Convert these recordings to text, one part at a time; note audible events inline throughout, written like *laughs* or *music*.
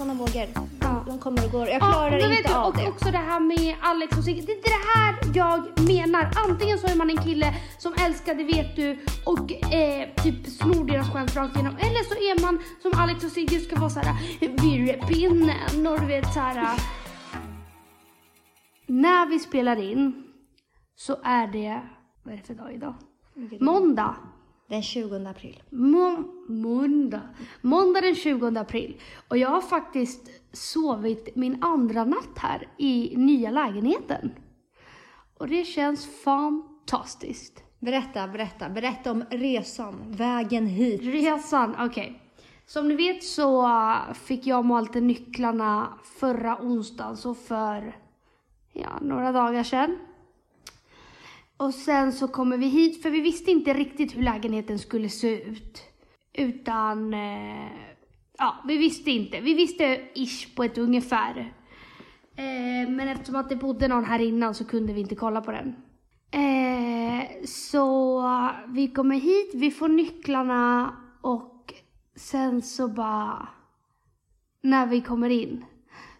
sådana vågor. Ja. De kommer och går. Jag Ja, klarar vet inte du, av och det. också det här med Alex och Sigge. Det är det här jag menar. Antingen så är man en kille som älskar det vet du och eh, typ snor deras skämt rakt igenom. Eller så är man som Alex och Sigge ska vara såhär virrepinnen och du vet såhär. När vi spelar in så är det, vad är det för dag idag? Måndag. Den 20 april. Må- måndag. Måndag den 20 april. Och jag har faktiskt sovit min andra natt här i nya lägenheten. Och det känns fantastiskt. Berätta, berätta. Berätta om resan, vägen hit. Resan, okej. Som ni vet så äh, fick jag och Malte nycklarna förra onsdagen, så för ja, några dagar sedan. Och sen så kommer vi hit, för vi visste inte riktigt hur lägenheten skulle se ut. Utan, eh, ja, vi visste inte. Vi visste ish på ett ungefär. Eh, men eftersom att det bodde någon här innan så kunde vi inte kolla på den. Eh, så vi kommer hit, vi får nycklarna och sen så bara när vi kommer in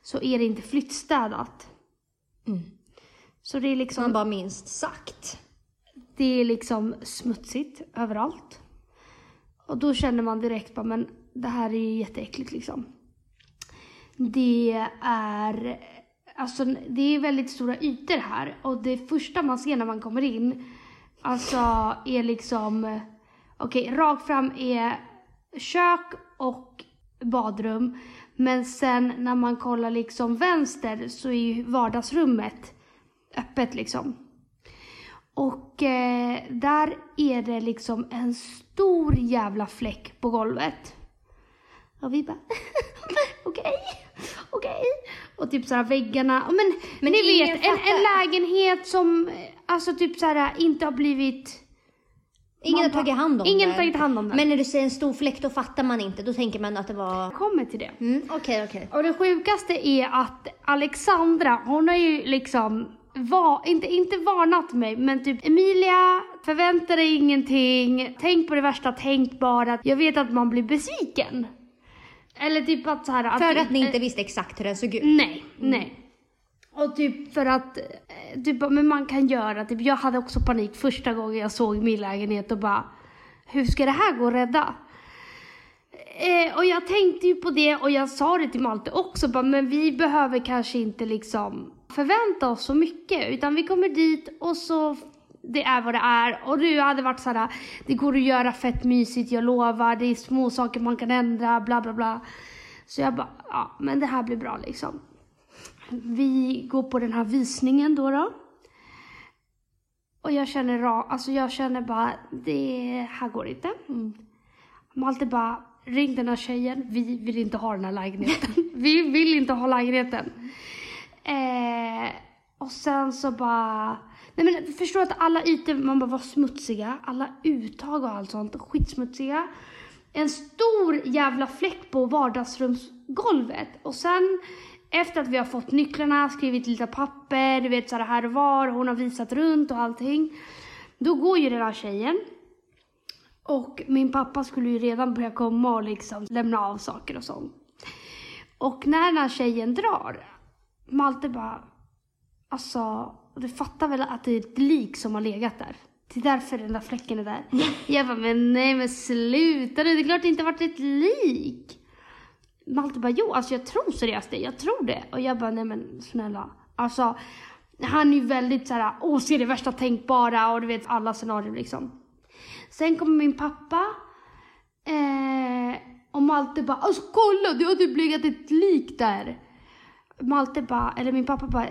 så är det inte flyttstädat. Mm. Så det är liksom Man bara minst sagt. det är liksom smutsigt överallt. Och då känner man direkt bara, men det här är ju jätteäckligt liksom. Det är, alltså det är väldigt stora ytor här och det första man ser när man kommer in, alltså är liksom, okej, rakt fram är kök och badrum. Men sen när man kollar liksom vänster så är ju vardagsrummet öppet liksom. Och eh, där är det liksom en stor jävla fläck på golvet. Och vi bara, *laughs* okej, okej. Och typ såhär väggarna, men, men ni vet, en, en lägenhet som eh, alltså typ såhär inte har blivit... Ingen har tagit hand om Ingen det. har tagit hand om det. Men när du säger en stor fläck då fattar man inte. Då tänker man att det var... Jag kommer till det. Mm, okej, okej. Och det sjukaste är att Alexandra, hon har ju liksom var, inte, inte varnat mig, men typ Emilia, förvänta dig ingenting, tänk på det värsta tänkbara. Jag vet att man blir besviken. Eller typ att så här, För att ni inte visste exakt hur den såg ut. Nej, nej. Och typ för att, eh, typ, men man kan göra, typ jag hade också panik första gången jag såg min lägenhet och bara, hur ska det här gå att rädda? Eh, och jag tänkte ju på det och jag sa det till Malte också, bara, men vi behöver kanske inte liksom förvänta oss så mycket, utan vi kommer dit och så det är vad det är. Och du hade varit såhär, det går att göra fett mysigt, jag lovar, det är små saker man kan ändra, bla bla bla. Så jag bara, ja men det här blir bra liksom. Vi går på den här visningen då då. Och jag känner, ra- alltså jag känner bara, det här går inte. Mm. Malte bara, ring den här tjejen, vi vill inte ha den här lägenheten. *laughs* vi vill inte ha lägenheten. Eh, och sen så bara, nej men förstår att alla ytor, man bara var smutsiga, alla uttag och allt sånt, skitsmutsiga. En stor jävla fläck på vardagsrumsgolvet. Och sen efter att vi har fått nycklarna, skrivit lite papper, du vet så här, här och var, hon har visat runt och allting. Då går ju den här tjejen. Och min pappa skulle ju redan börja komma och liksom lämna av saker och sånt. Och när den här tjejen drar, Malte bara, alltså, du fattar väl att det är ett lik som har legat där? Det är därför den där fläcken är där. *laughs* Jag bara, men nej men sluta nu, det är klart det inte varit ett lik. Malte bara, jo alltså jag tror seriöst det, jag tror det. Och jag bara, nej men snälla. Alltså, han är ju väldigt såhär, åh se det värsta tänkbara och du vet alla scenarier liksom. Sen kommer min pappa. Eh, och Malte bara, alltså kolla det har typ legat ett lik där. Malte bara, eller min pappa bara,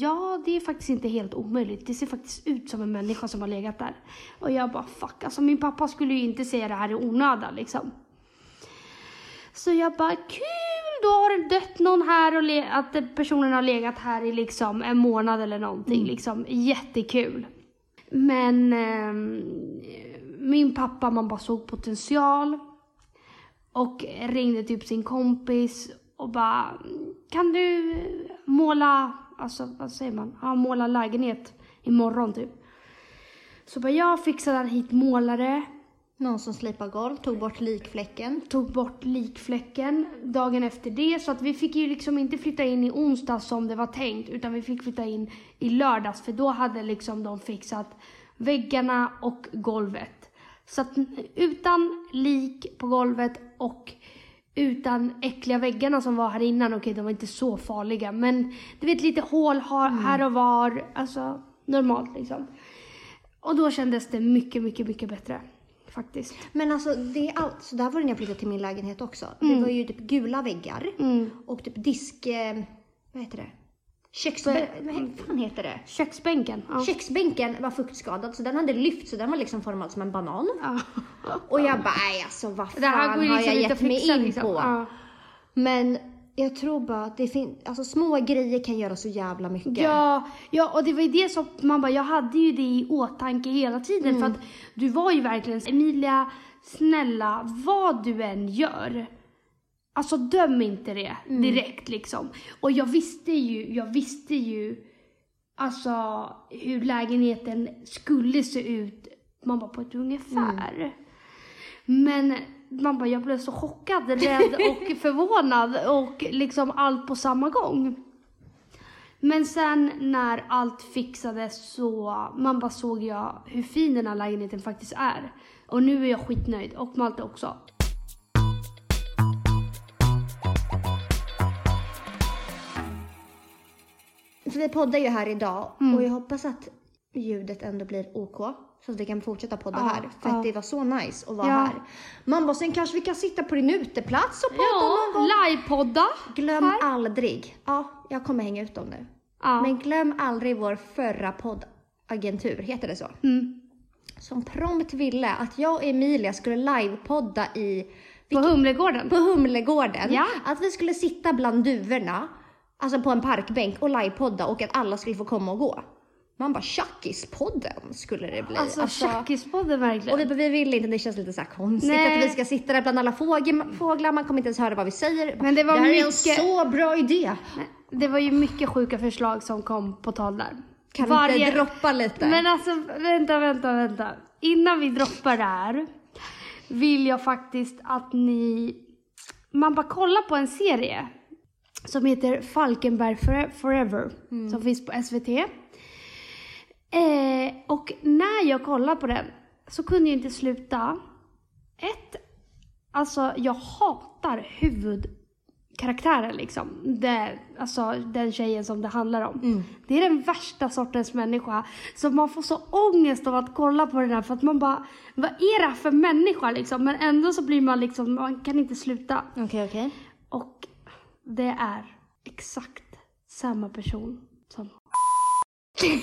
ja det är faktiskt inte helt omöjligt. Det ser faktiskt ut som en människa som har legat där. Och jag bara, fuck alltså min pappa skulle ju inte säga det här i onödan liksom. Så jag bara, kul, då har det dött någon här och att personen har legat här i liksom en månad eller någonting. Liksom, jättekul. Men ehm, min pappa, man bara såg potential. Och ringde typ sin kompis och bara, kan du måla, alltså vad säger man, ja, måla lägenhet imorgon typ. Så bara, jag fixade han hit målare. Någon som slipade golv, tog bort likfläcken. tog bort likfläcken dagen efter det. Så att vi fick ju liksom inte flytta in i onsdag som det var tänkt, utan vi fick flytta in i lördags, för då hade liksom de fixat väggarna och golvet. Så att utan lik på golvet och utan äckliga väggarna som var här innan, okej de var inte så farliga, men du vet lite hål har- här och var, alltså normalt liksom. Och då kändes det mycket, mycket, mycket bättre. Faktiskt. Men alltså det är allt. Så där var det när jag flyttade till min lägenhet också. Det var ju typ gula väggar. Mm. Och typ disk... Eh, vad heter det? Köksbänk... Vad fan heter det? Köksbänken. Ja. Köksbänken var fuktskadad så den hade lyft så den var liksom formad som en banan. Ja. Och jag bara, nej alltså vad fan har liksom jag gett mig in liksom. på? Ja. Men jag tror bara att det finns, alltså små grejer kan göra så jävla mycket. Ja, ja, och det var ju det som man bara, jag hade ju det i åtanke hela tiden för att du var ju verkligen Emilia, snälla, vad du än gör, alltså döm inte det direkt liksom. Och jag visste ju, jag visste ju alltså hur lägenheten skulle se ut, man bara på ett ungefär. Men man bara, jag blev så chockad, rädd *laughs* och förvånad och liksom allt på samma gång. Men sen när allt fixades så, man bara såg jag hur fin den här lägenheten faktiskt är. Och nu är jag skitnöjd, och Malte också. För vi poddar ju här idag Mm. och jag hoppas att ljudet ändå blir OK. Så att vi kan fortsätta podda Ja, här. För ja. att det var så nice att vara Ja. här. Man bara, sen kanske vi kan sitta på din uteplats och podda någon gång. livepodda. Glöm här. aldrig. Ja, jag kommer hänga ut dem nu. Ja. Men glöm aldrig vår förra poddagentur, heter det så? Mm. Som prompt ville att jag och Emilia skulle livepodda i På Humlegården. på Humlegården. Ja. Att vi skulle sitta bland duvorna, alltså på en parkbänk och livepodda och att alla skulle få komma och gå. Man bara tjackispodden skulle det bli. Alltså, tjackispodden verkligen. och vi, vi vill inte, det känns lite så här konstigt Nej. att vi ska sitta där bland alla fågel, fåglar, man kommer inte ens höra vad vi säger. Men det var här är en mycket- så bra idé. Det var ju mycket sjuka förslag som kom på tal där. Kan vi inte droppa lite? Men alltså, vänta, vänta, vänta. Innan vi droppar det här vill jag faktiskt att ni... Man bara kollar på en serie som heter Falkenberg Fore- Forever, som finns på SVT. Eh, och när jag kollade på den så kunde jag inte sluta. Ett, alltså jag hatar huvudkaraktären liksom. Det, alltså den tjejen som det handlar om. Det är den värsta sortens människa. Så man får så ångest av att kolla på den här för att man bara, vad är det här för människa liksom? Men ändå så blir man liksom, man kan inte sluta. Okej, okej. Och det är exakt samma person som *laughs*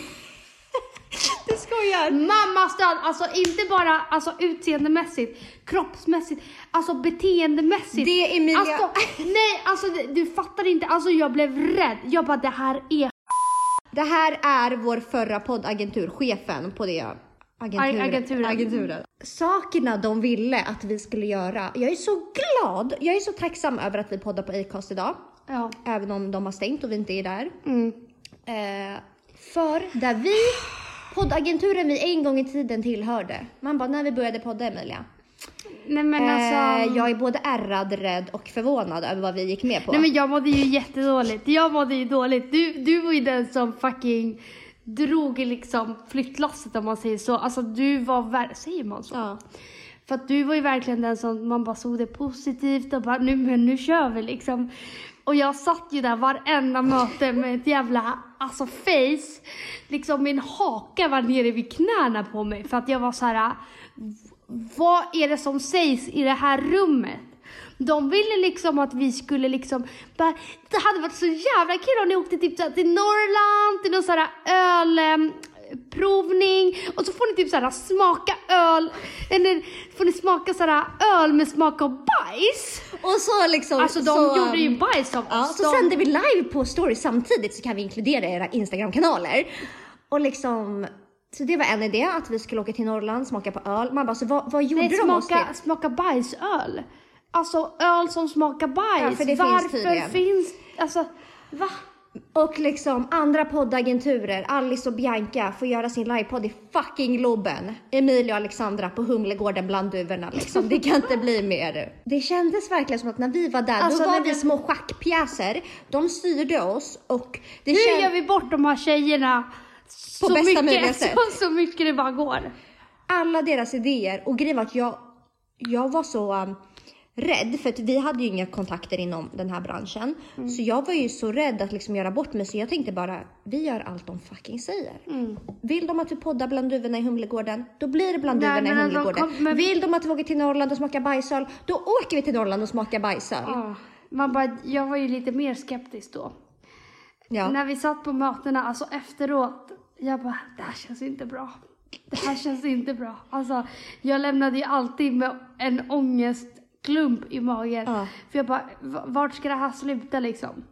Du skojar? Mammastöd, alltså inte bara alltså, utseendemässigt, kroppsmässigt, alltså beteendemässigt. Det är Emilia. Alltså, *laughs* nej, alltså du, fattar inte, alltså jag blev rädd. Jag bara det här är Det här är vår förra poddagentur, chefen på det agenturen. Agenturen. agenturen. Sakerna de ville att vi skulle göra. Jag är så glad, jag är så tacksam över att vi poddar på Acast idag. Ja. Även om de har stängt och vi inte är där. Mm. Eh, för där vi, poddagenturen vi en gång i tiden tillhörde. Man bara, när vi började podda Emilia. Nej men Eh, alltså. jag är både ärrad, rädd och förvånad över vad vi gick med på. Nej men jag mådde ju jättedåligt. Jag mådde ju dåligt. Du, du var ju den som fucking drog liksom flyttlasset om man säger så. Alltså du var säger man så? Ja. För att du var ju verkligen den som man bara såg det positivt och bara nu, men nu kör vi liksom. Och jag satt ju där varenda möte med ett jävla alltså face. Liksom min haka var nere vid knäna på mig för att jag var så här. Vad är det som sägs i det här rummet? De ville liksom att vi skulle liksom, bara, det hade varit så jävla kul om ni åkte typ så här till Norrland, till någon sån här ölprovning och så får ni typ så här smaka öl, eller får ni smaka så här öl med smak av bajs. Och så liksom. Alltså de så, gjorde ju bajs av Ja, oss. så De- sänder vi live på story samtidigt så kan vi inkludera era Instagram-kanaler. Och liksom, så det var en idé att vi skulle åka till Norrland, smaka på öl. Man bara, så vad, vad gjorde Nej, de oss till? smaka bajsöl. Alltså öl som smakar bajs. Ja, för det finns Varför tydligen. finns, alltså va? Och liksom andra poddagenturer, Alice och Bianca får göra sin livepodd i fucking Globen. Emilia och Alexandra på Humlegården bland duvorna liksom. Det kan inte bli mer. Det kändes verkligen som att när vi var där, Alltså, då var vi små schackpjäser. De styrde oss och det Hur känd- gör vi bort de här tjejerna så bästa mycket, sätt? så, *laughs* så mycket det bara går? alla deras idéer och grejen var att jag, jag var så um, rädd för att vi hade ju inga kontakter inom den här branschen. Mm. Så jag var ju så rädd att liksom göra bort mig så jag tänkte bara, vi gör allt de fucking säger. Mm. Vill de att vi poddar bland duvorna i Humlegården, då blir det bland duvorna i de Humlegården. kom- men- Vill de att vi åker till Norrland och smakar bajsöl, då åker vi till Norrland och smakar bajsöl. Ja. Man bara, jag var ju lite mer skeptisk då. Ja. När vi satt på mötena, alltså efteråt, jag bara, det här känns inte bra. Det här känns inte bra. Alltså, jag lämnade ju alltid med en ångestklump i magen. Ja. För jag bara, "V- vart ska det här sluta liksom?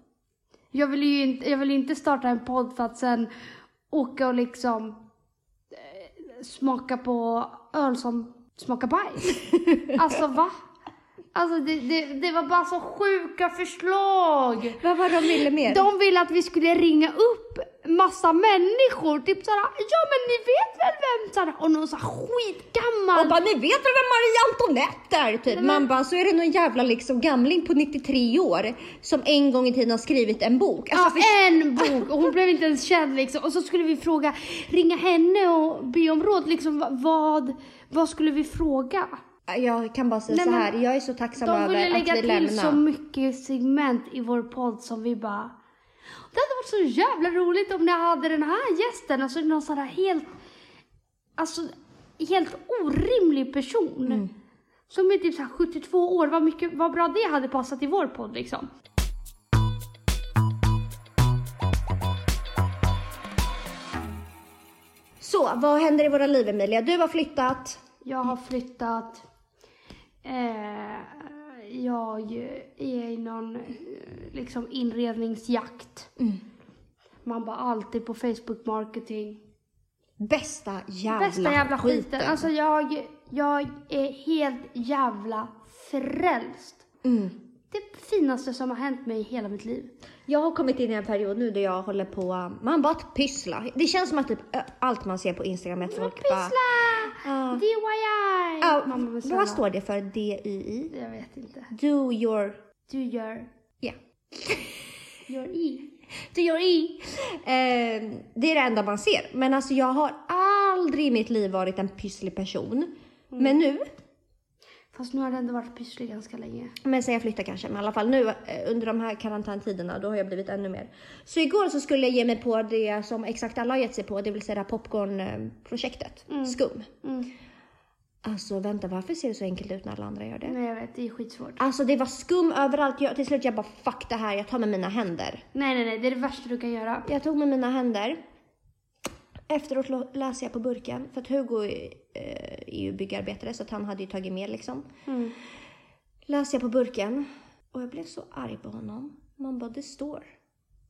Jag vill ju inte, jag vill inte starta en podd för att sen åka och liksom eh, smaka på öl som smakar bajs. *laughs* alltså va? Alltså det, det, det var bara så sjuka förslag. Vad var de ville mer? De ville att vi skulle ringa upp massa människor, typ såhär, ja men ni vet väl vem såhär, och någon såhär skitgammal. Och bara, ni vet väl vem Marie Antoinette är? Typ. Man bara, så är det någon jävla liksom gamling på 93 år som en gång i tiden har skrivit en bok. Alltså, Ja, för- en bok och hon blev inte ens känd liksom. Och så skulle vi fråga, ringa henne och be om råd liksom. va- Vad, vad skulle vi fråga? Jag kan bara säga Nej, så men här, jag är så tacksam De ville över att lägga vi till lämnar. så mycket segment i vår podd som vi bara... Det hade varit så jävla roligt om ni hade den här gästen, alltså någon sån här helt... Alltså helt orimlig person. Mm. Som är typ så här 72 år, vad, mycket, vad bra det hade passat i vår podd liksom. Så, vad händer i våra liv Emilia? Du har flyttat. Jag har flyttat. Eh, jag är i någon eh, liksom inredningsjakt. Man bara alltid på Facebook marketing. Bästa jävla, Bästa jävla skiten. skiten. Alltså jag, jag är helt jävla frälst. Mm. Det finaste som har hänt mig i hela mitt liv. Jag har kommit in i en period nu där jag håller på, man bara att pyssla. Det känns som att typ ö, allt man ser på Instagram är att folk bara... Ja. DIY! Ja, Mamma, vad står det för? DYI? Jag vet inte. Do your... Du gör, Ja. gör i. Do your i. *laughs* Eh, det är det enda man ser. Men alltså jag har aldrig i mitt liv varit en pysslig person. Men nu, Fast nu har det ändå varit pysslig ganska länge. men sen jag flyttade kanske, men i alla fall nu eh, under de här karantäntiderna, då har jag blivit ännu mer. Så igår så skulle jag ge mig på det som exakt alla har gett sig på, det vill säga det här popcornprojektet, skum. Mm. Alltså vänta, varför ser det så enkelt ut när alla andra gör det? Nej jag vet, det är skitsvårt. Alltså det var skum överallt. Jag, till slut jag bara fuck det här, jag tar med mina händer. Nej nej nej, det är det värsta du kan göra. Jag tog med mina händer. Efteråt läser jag på burken, för att Hugo är, eh, är ju byggarbetare så han hade ju tagit med liksom. Mm. Läser jag på burken och jag blev så arg på honom. Man bara, det står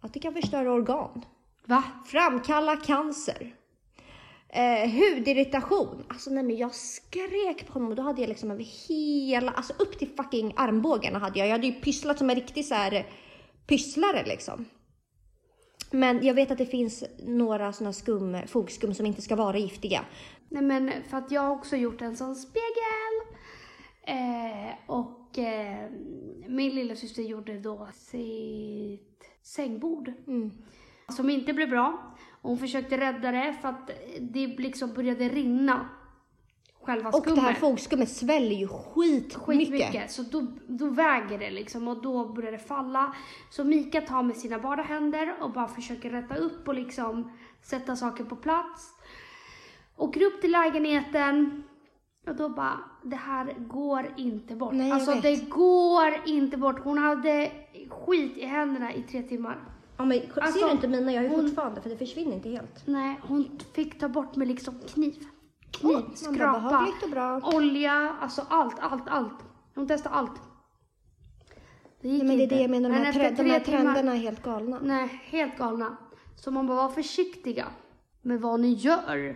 att det kan förstöra organ, Va? framkalla cancer, eh, hudirritation. Alltså nej men jag skrek på honom och då hade jag liksom över hela, alltså upp till fucking armbågarna hade jag. Jag hade ju pysslat som en riktig så här pysslare liksom. Men jag vet att det finns några såna skum, fogskum som inte ska vara giftiga. Nej men för att jag har också gjort en sån spegel. Eh, och eh, min lilla syster gjorde då sitt sängbord. Mm. Som inte blev bra. Hon försökte rädda det för att det liksom började rinna. Själva Och det här skummet. fogskummet sväller ju skitmycket. Skitmycket. Så då, då väger det liksom och då börjar det falla. Så Mika tar med sina bara händer och bara försöker rätta upp och liksom sätta saker på plats. Åker upp till lägenheten och då bara, det här går inte bort. Nej, alltså vet. det går inte bort. Hon hade skit i händerna i tre timmar. Ja, men, Alltså, ser du inte mina? Jag har ju hon- fortfarande för det försvinner inte helt. Nej, hon fick ta bort med liksom kniv. Kniv, skrapa, olja, alltså allt, allt, allt. Hon testade allt. Det gick Nej, men det är inte. det jag menar, de här, tre, de här tre timmar- trenderna är helt galna. Nej, helt galna. Så man bara, var försiktiga med vad ni gör.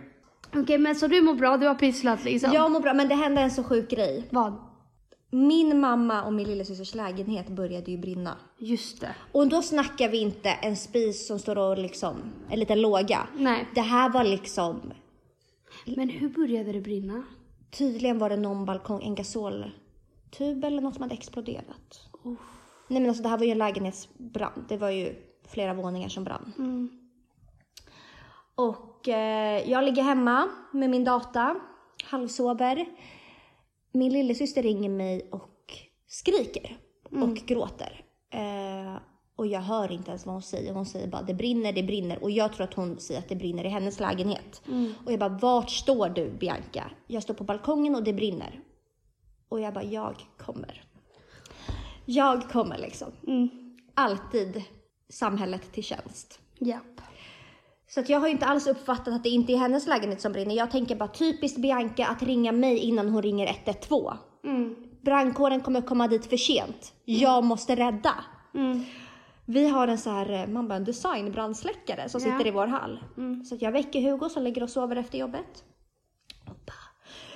Okej, men så du mår bra, du har pysslat liksom? Jag mår bra, men det hände en så sjuk grej. Vad? Min mamma och min lillasysters lägenhet började ju brinna. Just det. Och då snackar vi inte en spis som står och liksom, en liten låga. Nej. Det här var liksom, Men hur började det brinna? tydligen var det någon balkong, en gasoltub eller något som hade exploderat. Nej men alltså det här var ju en lägenhetsbrand. Det var ju flera våningar som brann. Och eh, jag ligger hemma med min data, halvsover. Min lillasyster ringer mig och skriker och gråter. Eh, och jag hör inte ens vad hon säger. Hon säger bara det brinner, det brinner. Och jag tror att hon säger att det brinner i hennes lägenhet. Och jag bara, vart står du Bianca? Jag står på balkongen och det brinner. Och jag bara, jag kommer. Jag kommer liksom. Alltid samhället till tjänst. Japp. Så att jag har inte alls uppfattat att det inte är hennes lägenhet som brinner. Jag tänker bara typiskt Bianca att ringa mig innan hon ringer 112. Mm. Brandkåren kommer komma dit för sent. Jag måste rädda. Mm. Vi har en så här, eh, man bara en designbrandsläckare som Ja. Mm. sitter i vår hall. Så att jag väcker Hugo som ligger och sover efter jobbet. Och bara,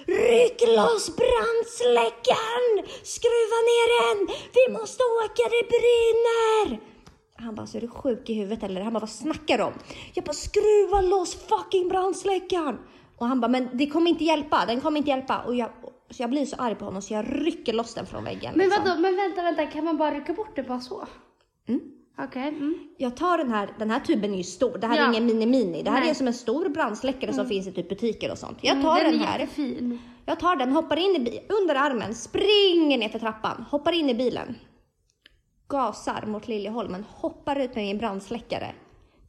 Ryck loss brandsläckaren! Skruva ner den! Vi måste åka, det brinner! Han bara, så är du sjuk i huvudet eller? Han bara, vad snackar du om? Jag bara, skruva loss fucking brandsläckaren! Och han bara, men det kommer inte hjälpa, den kommer inte hjälpa. Och jag, så jag blir så arg på honom så jag rycker loss den från väggen. Men liksom. vadå, men vänta, vänta, kan man bara rycka bort det bara så? Mm. Okej. Mm. Jag tar den här, den här tuben är ju stor. Det här Ja. är ingen mini-mini. Det här Nej. är som en stor brandsläckare som finns i typ butiker och sånt. Jag Mm, tar den, är här. jättefin. Jag tar den, hoppar in i under armen, springer ner för trappan, hoppar in i bilen. Gasar mot Liljeholmen, hoppar ut med min brandsläckare.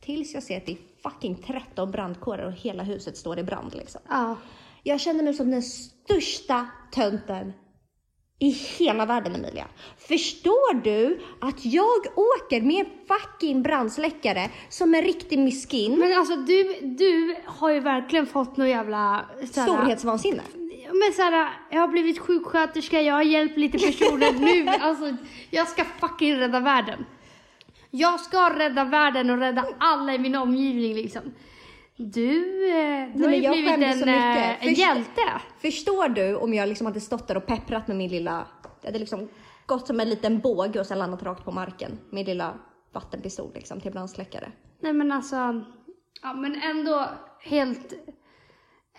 Tills jag ser att det är fucking 13 brandkårer och hela huset står i brand liksom. Ja. Jag känner mig som den största tönten i hela världen Emilia. Förstår du att jag åker med fucking brandsläckare som en riktig miskin? Men alltså du, du har ju verkligen fått någon jävla... såhär- Storhetsvansinne. Men såhär, jag har blivit sjuksköterska, jag har hjälpt lite personer nu. *laughs* Alltså, jag ska fucking rädda världen. Jag ska rädda världen och rädda alla i min omgivning liksom. Du, eh, du har men ju jag blivit en, eh, en Först- hjälte. Förstår du om jag liksom hade stått där och pepprat med min lilla, jag hade liksom gått som en liten båge och sen landat rakt på marken. Min lilla vattenpistol liksom till brandsläckare. Nej men alltså, ja men ändå helt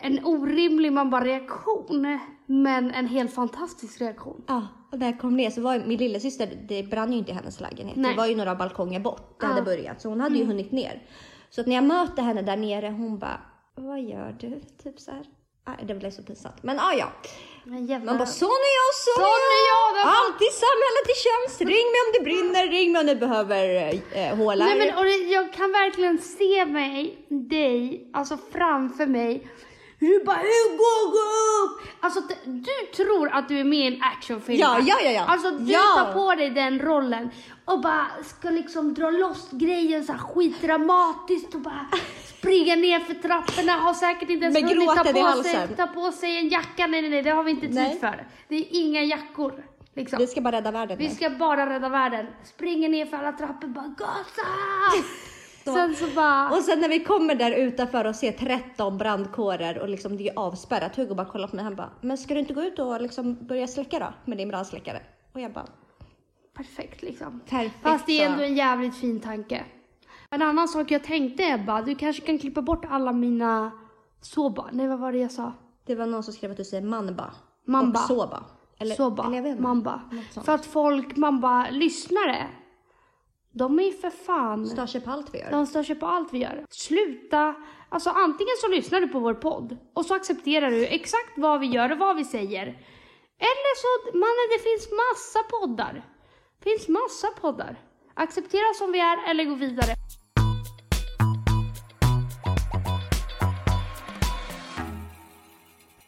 en orimlig man bara reaktion. Men en helt fantastisk reaktion. Ja, och när jag kom ner så var min lillasyster, det brann ju inte i hennes lägenhet. Nej. Det var ju några balkonger bort. Det Ja. hade börjat. Så hon hade ju hunnit ner. Så att när jag möter henne där nere, hon bara, vad gör du? Typ så här. Nej, det blev så pinsamt. Men ah, ja, Men jävla... man bara sån är jag, sån, Sån är jag! jag! Alltid samhället i tjänst. Ring mig om det brinner, ring mig om du behöver eh, hålar. Nej men och det, jag kan verkligen se mig, dig, alltså framför mig. Hur du bara Hugo, gå upp! Alltså du tror att du är med i en actionfilm. Ja, ja, ja, ja. Alltså du Ja. tar på dig den rollen och bara ska liksom dra loss grejen så här skitdramatiskt och bara springa ner för trapporna, har säkert inte ens hunnit ta på, sig, ta på sig en jacka. Nej, nej, nej, det har vi inte tid Nej. för. Det är inga jackor. Liksom. Vi ska bara rädda världen. Vi nu. ska bara rädda världen. Springer ner för alla trappor, bara gasa! *laughs* Sen så bara... Och sen när vi kommer där utanför och ser 13 brandkårer och liksom det är avspärrat. Hugo bara kollar på mig han bara, men ska du inte gå ut och liksom börja släcka då med din brandsläckare? Och jag bara, Perfekt liksom. perfekt. Fast det är ändå en jävligt fin tanke. En annan sak jag tänkte Ebba, du kanske kan klippa bort alla mina soba. Nej vad var det jag sa? Det var någon som skrev att du säger manba. Mamba. Och soba. Eller, Soba, eller mamba. För att folk, mamba, lyssnare. De är ju för fan... Stör sig på allt vi gör. De stör sig på allt vi gör. Sluta. Alltså antingen så lyssnar du på vår podd och så accepterar du exakt vad vi gör och vad vi säger. Eller så, mannen det finns massa poddar. finns massa poddar. Acceptera som vi är eller gå vidare.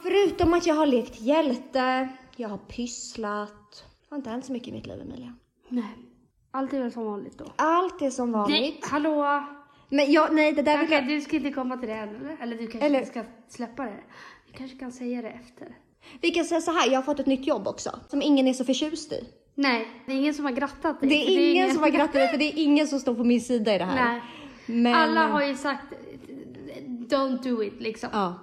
Förutom att jag har lekt hjälte, jag har pysslat. Det har inte hänt så mycket i mitt liv Emilia. Nej. Allt är väl som vanligt då. Allt är som Nej, vanligt. hallå! Men jag, nej det där vill Okej, jag... du ska inte komma till det än eller? Eller du kanske Eller- ska släppa det. Du kanske kan säga det efter. Vi kan säga så här, jag har fått ett nytt jobb också. Som ingen är så förtjust i. Nej, det är ingen som har grattat dig. Det är för ingen som har grattat dig för det är ingen som står på min sida i det här. Nej. Men, Alla har ju sagt don't do it liksom. Ja.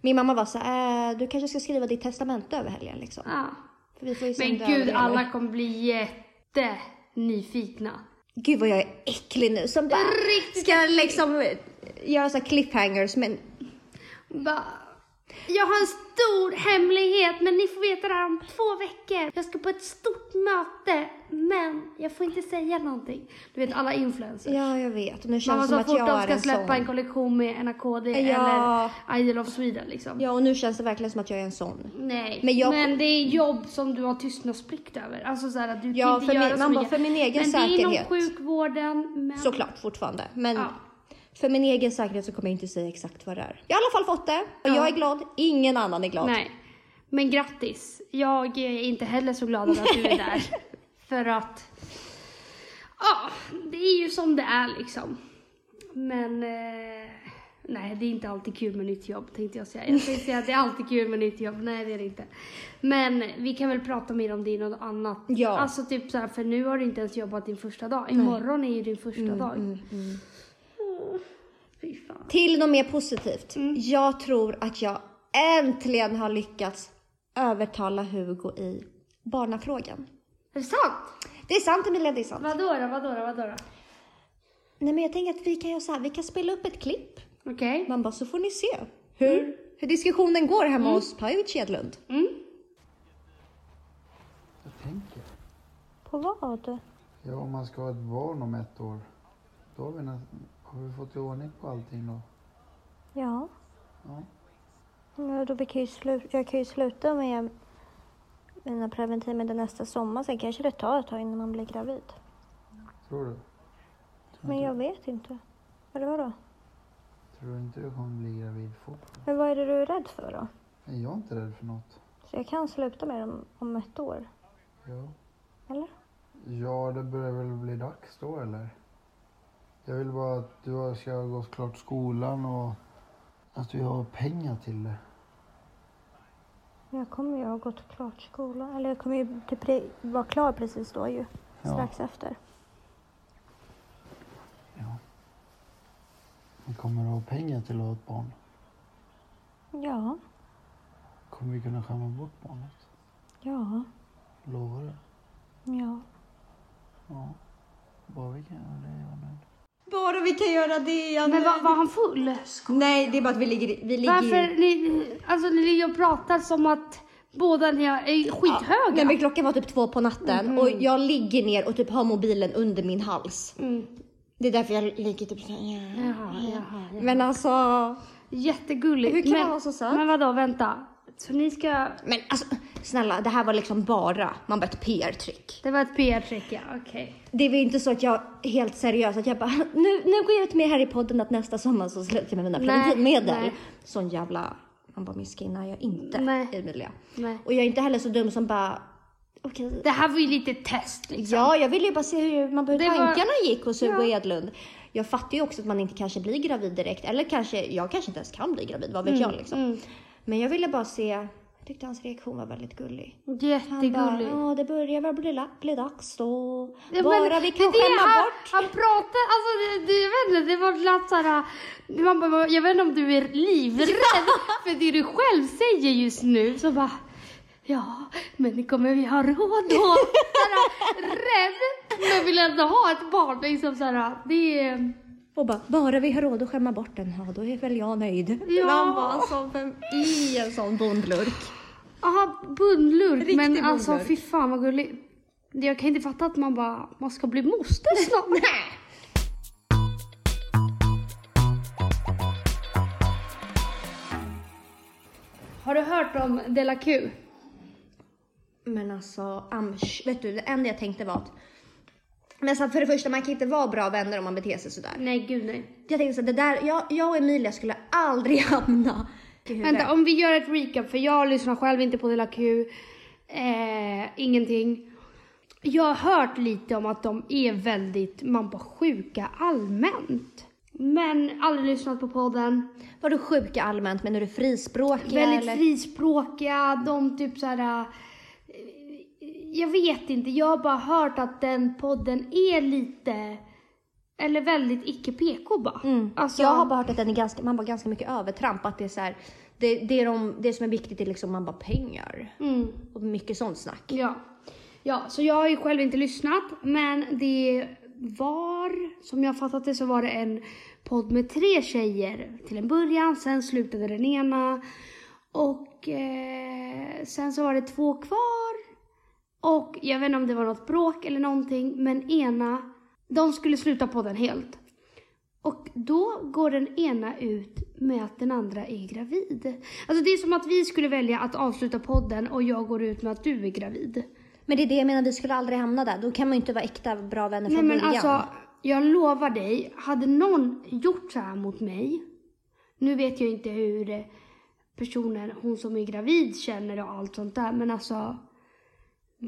Min mamma var så här, äh, du kanske ska skriva ditt testamente över helgen liksom. Ja. Vi får ju se om Men det gud, alla kommer bli jättenyfikna. Gud vad jag är äcklig nu. Som bara ska liksom göra så cliffhangers men Bara, jag har en stor hemlighet men ni får veta det här om två veckor. Jag ska på ett stort möte men jag får inte säga någonting. Du vet alla influencers. ja jag vet. Nu känns det som så att fort jag de är ska en släppa sån. en kollektion med NAKD Ja. eller Idol of Sweden liksom. Ja och nu känns det verkligen som att jag är en sån. Nej, Men jag- men det är jobb som du har tystnadsplikt över. Alltså så här att du Ja, kan inte göra min- så man bara, mycket. för min egen men det är inom säkerhet. sjukvården. Men... Såklart fortfarande. Men Ja. För min egen säkerhet så kommer jag inte säga exakt vad det är. Jag har i alla fall fått det och Ja. jag är glad. Ingen annan är glad. Nej, men grattis. Jag är inte heller så glad över att du är där. *laughs* För att, ja, det är ju som det är liksom. Men, eh, nej det är inte alltid kul med nytt jobb tänkte jag säga. Jag tänkte säga att det är alltid kul med nytt jobb. Nej det är det inte. Men vi kan väl prata mer om det i något annat. Ja. Alltså typ så här, för nu har du inte ens jobbat din första dag. Imorgon är ju din första Mm, dag. Fy fan. Till något mer positivt. Mm. Jag tror att jag äntligen har lyckats övertala Hugo i barnafrågan. Är det sant? Det är sant Emilia, det är sant. Vadå då, vadå då, vadå då? Nej men jag tänker att vi kan göra så här, vi kan spela upp ett klipp. Okej. Man bara, så får ni se hur, hur diskussionen går hemma hos Pajovic Edlund. Mm. Jag tänker. På vad? Ja, om man ska ha ett barn om ett år. Då har vi, nä- har vi fått i ordning på allting då. Ja. Ja. Ja, då kan slu- jag kan ju sluta med mina preventivmedel nästa sommar. Sen kanske det tar ett tag innan man blir gravid. Tror du? Men jag vet inte. Eller vadå? Tror du inte du kommer bli gravid fort? Men vad är det du är rädd för då? Nej, jag är inte rädd för något. Så jag kan sluta med dem om ett år? Ja. Eller? Ja, det börjar väl bli dags då eller? Jag vill bara att du ska gå klart skolan och att vi har pengar till det. Jag kommer ju ha gått klart skolan. Eller jag kommer ju typ vara klar precis då ju. Ja. Strax efter. Ja. Vi kommer ha pengar till att ha ett barn. Ja. Kommer vi kunna skämma bort barnet? Ja. Lovar du? Ja. Ja. Bara vi kan göra det, är jag nöjd. Bara vi kan göra det. Men var, var han full? Nej, det är bara att vi ligger, vi ligger Varför ni, alltså ni ligger och pratar som att båda ni är skithöga? Nej men klockan var typ två på natten och jag ligger ner och typ har mobilen under min hals. Mm. Det är därför jag ligger typ såhär. Ja. Jaha, jaha, jaha. Men alltså. Jättegulligt. Hur kan men, man vara så söt? Men vadå, vänta. Så ni ska... Men alltså snälla, det här var liksom bara, man bara ett PR-trick. Det var ett PR-trick, ja. Okej. Det var inte så att jag helt seriöst att jag bara, nu, nu går jag ut med här i podden att nästa sommar så slutar jag med mina preventivmedel. nej. Sån jävla, man bara miskinna är jag inte Nej. Emilia. Nej. Och jag är inte heller så dum som bara, okej. Det här var ju lite test liksom. Ja, jag ville ju bara se hur, man, Det var- tankarna gick hos Hugo Ja. Edlund. Jag fattar ju också att man inte kanske blir gravid direkt. Eller kanske, jag kanske inte ens kan bli gravid, vad vet jag liksom. mm. Men jag ville bara se, tyckte hans reaktion var väldigt gullig. Han bara, ja det börjar väl bli, bli dags då. Ja, bara men vi kan skämma han, bort. Han pratade, alltså det, det, jag vet inte, det var lätt såhär, man bara, jag vet inte om du är livrädd *laughs* för det du själv säger just nu. Så bara, ja, men kommer vi ha råd då? *laughs* Såhär, rädd, men vill ändå ha ett barn. Liksom såhär, det är... Och bara, bara vi har råd att skämma bort den, ja då är väl jag nöjd. Ja. Man var som vem i en sån bondlurk. Aha, bundlurk. Riktig men alltså bundlurk. fy fan vad gulligt. Jag kan inte fatta att man bara, man ska bli moster snart. *laughs* Nej. Har du hört om Dela Q? Men alltså, amsch, vet du, det enda jag tänkte var att men så för det första, man kan inte vara bra vänner om man beter sig sådär. Nej gud nej. Jag tänkte så här, det där, jag, jag och Emilia skulle aldrig *laughs* hamna. Vänta, om vi gör ett recap, för jag lyssnar själv inte på Dela Q. Eh, ingenting. Jag har hört lite om att de är väldigt, man bara sjuka allmänt. Men aldrig lyssnat på podden. Var du sjuka allmänt, men är du frispråkiga Väldigt eller? frispråkiga, de typ såhär... Jag vet inte, jag har bara hört att den podden är lite... Eller väldigt icke PK bara. Mm. Alltså, Jag har bara hört att den är ganska, man var ganska mycket övertramp, att det är så här, det, det, är de, det som är viktigt är liksom man bara pengar. Mm. Och mycket sånt snack. Ja. ja, så jag har ju själv inte lyssnat, men det var, som jag fattat det, så var det en podd med tre tjejer till en början, sen slutade den ena och eh, sen så var det två kvar och jag vet inte om det var något bråk eller någonting, men ena, de skulle sluta podden helt. Och då går den ena ut med att den andra är gravid. Alltså det är som att vi skulle välja att avsluta podden och jag går ut med att du är gravid. Men det är det jag menar, vi skulle aldrig hamna där. Då kan man ju inte vara äkta bra vänner Nej från men början. alltså, jag lovar dig, hade någon gjort så här mot mig, nu vet jag inte hur personen, hon som är gravid känner och allt sånt där, men alltså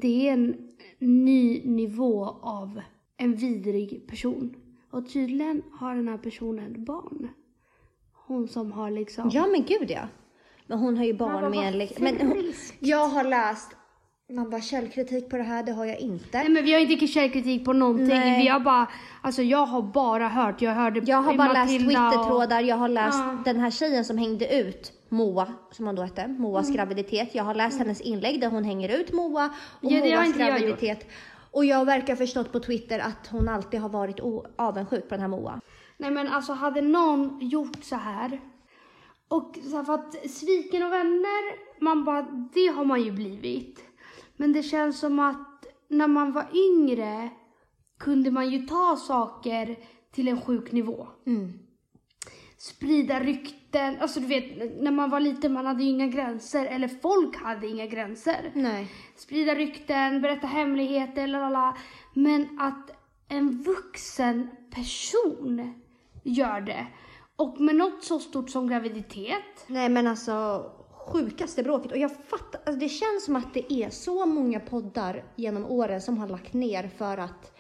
det är en ny nivå av en vidrig person. Och tydligen har den här personen barn. Hon som har liksom... Ja men gud ja. Men hon har ju barn med en... lik- Men hon, jag har läst, man bara källkritik på det här, det har jag inte. Nej men vi har inte källkritik på någonting. Nej. Vi har bara, alltså jag har bara hört, jag hörde Jag har bara läst Matilda och- Twittertrådar, jag har läst Ja. den här tjejen som hängde ut Moa, som hon då hette, Moas Mm. graviditet. Jag har läst hennes inlägg där hon hänger ut Moa och Ja, Moas graviditet. Och jag verkar förstått på Twitter att hon alltid har varit avundsjuk på den här Moa. Nej men alltså hade någon gjort så här och så här, för att sviken och vänner, man bara, det har man ju blivit. Men det känns som att när man var yngre kunde man ju ta saker till en sjuk nivå. Mm. Sprida rykten, alltså du vet när man var liten man hade ju inga gränser, eller folk hade inga gränser. Nej. Sprida rykten, berätta hemligheter, lalala. Men att en vuxen person gör det. Och med något så stort som graviditet. Nej men alltså sjukaste bråket. Och jag fattar, alltså, det känns som att det är så många poddar genom åren som har lagt ner för att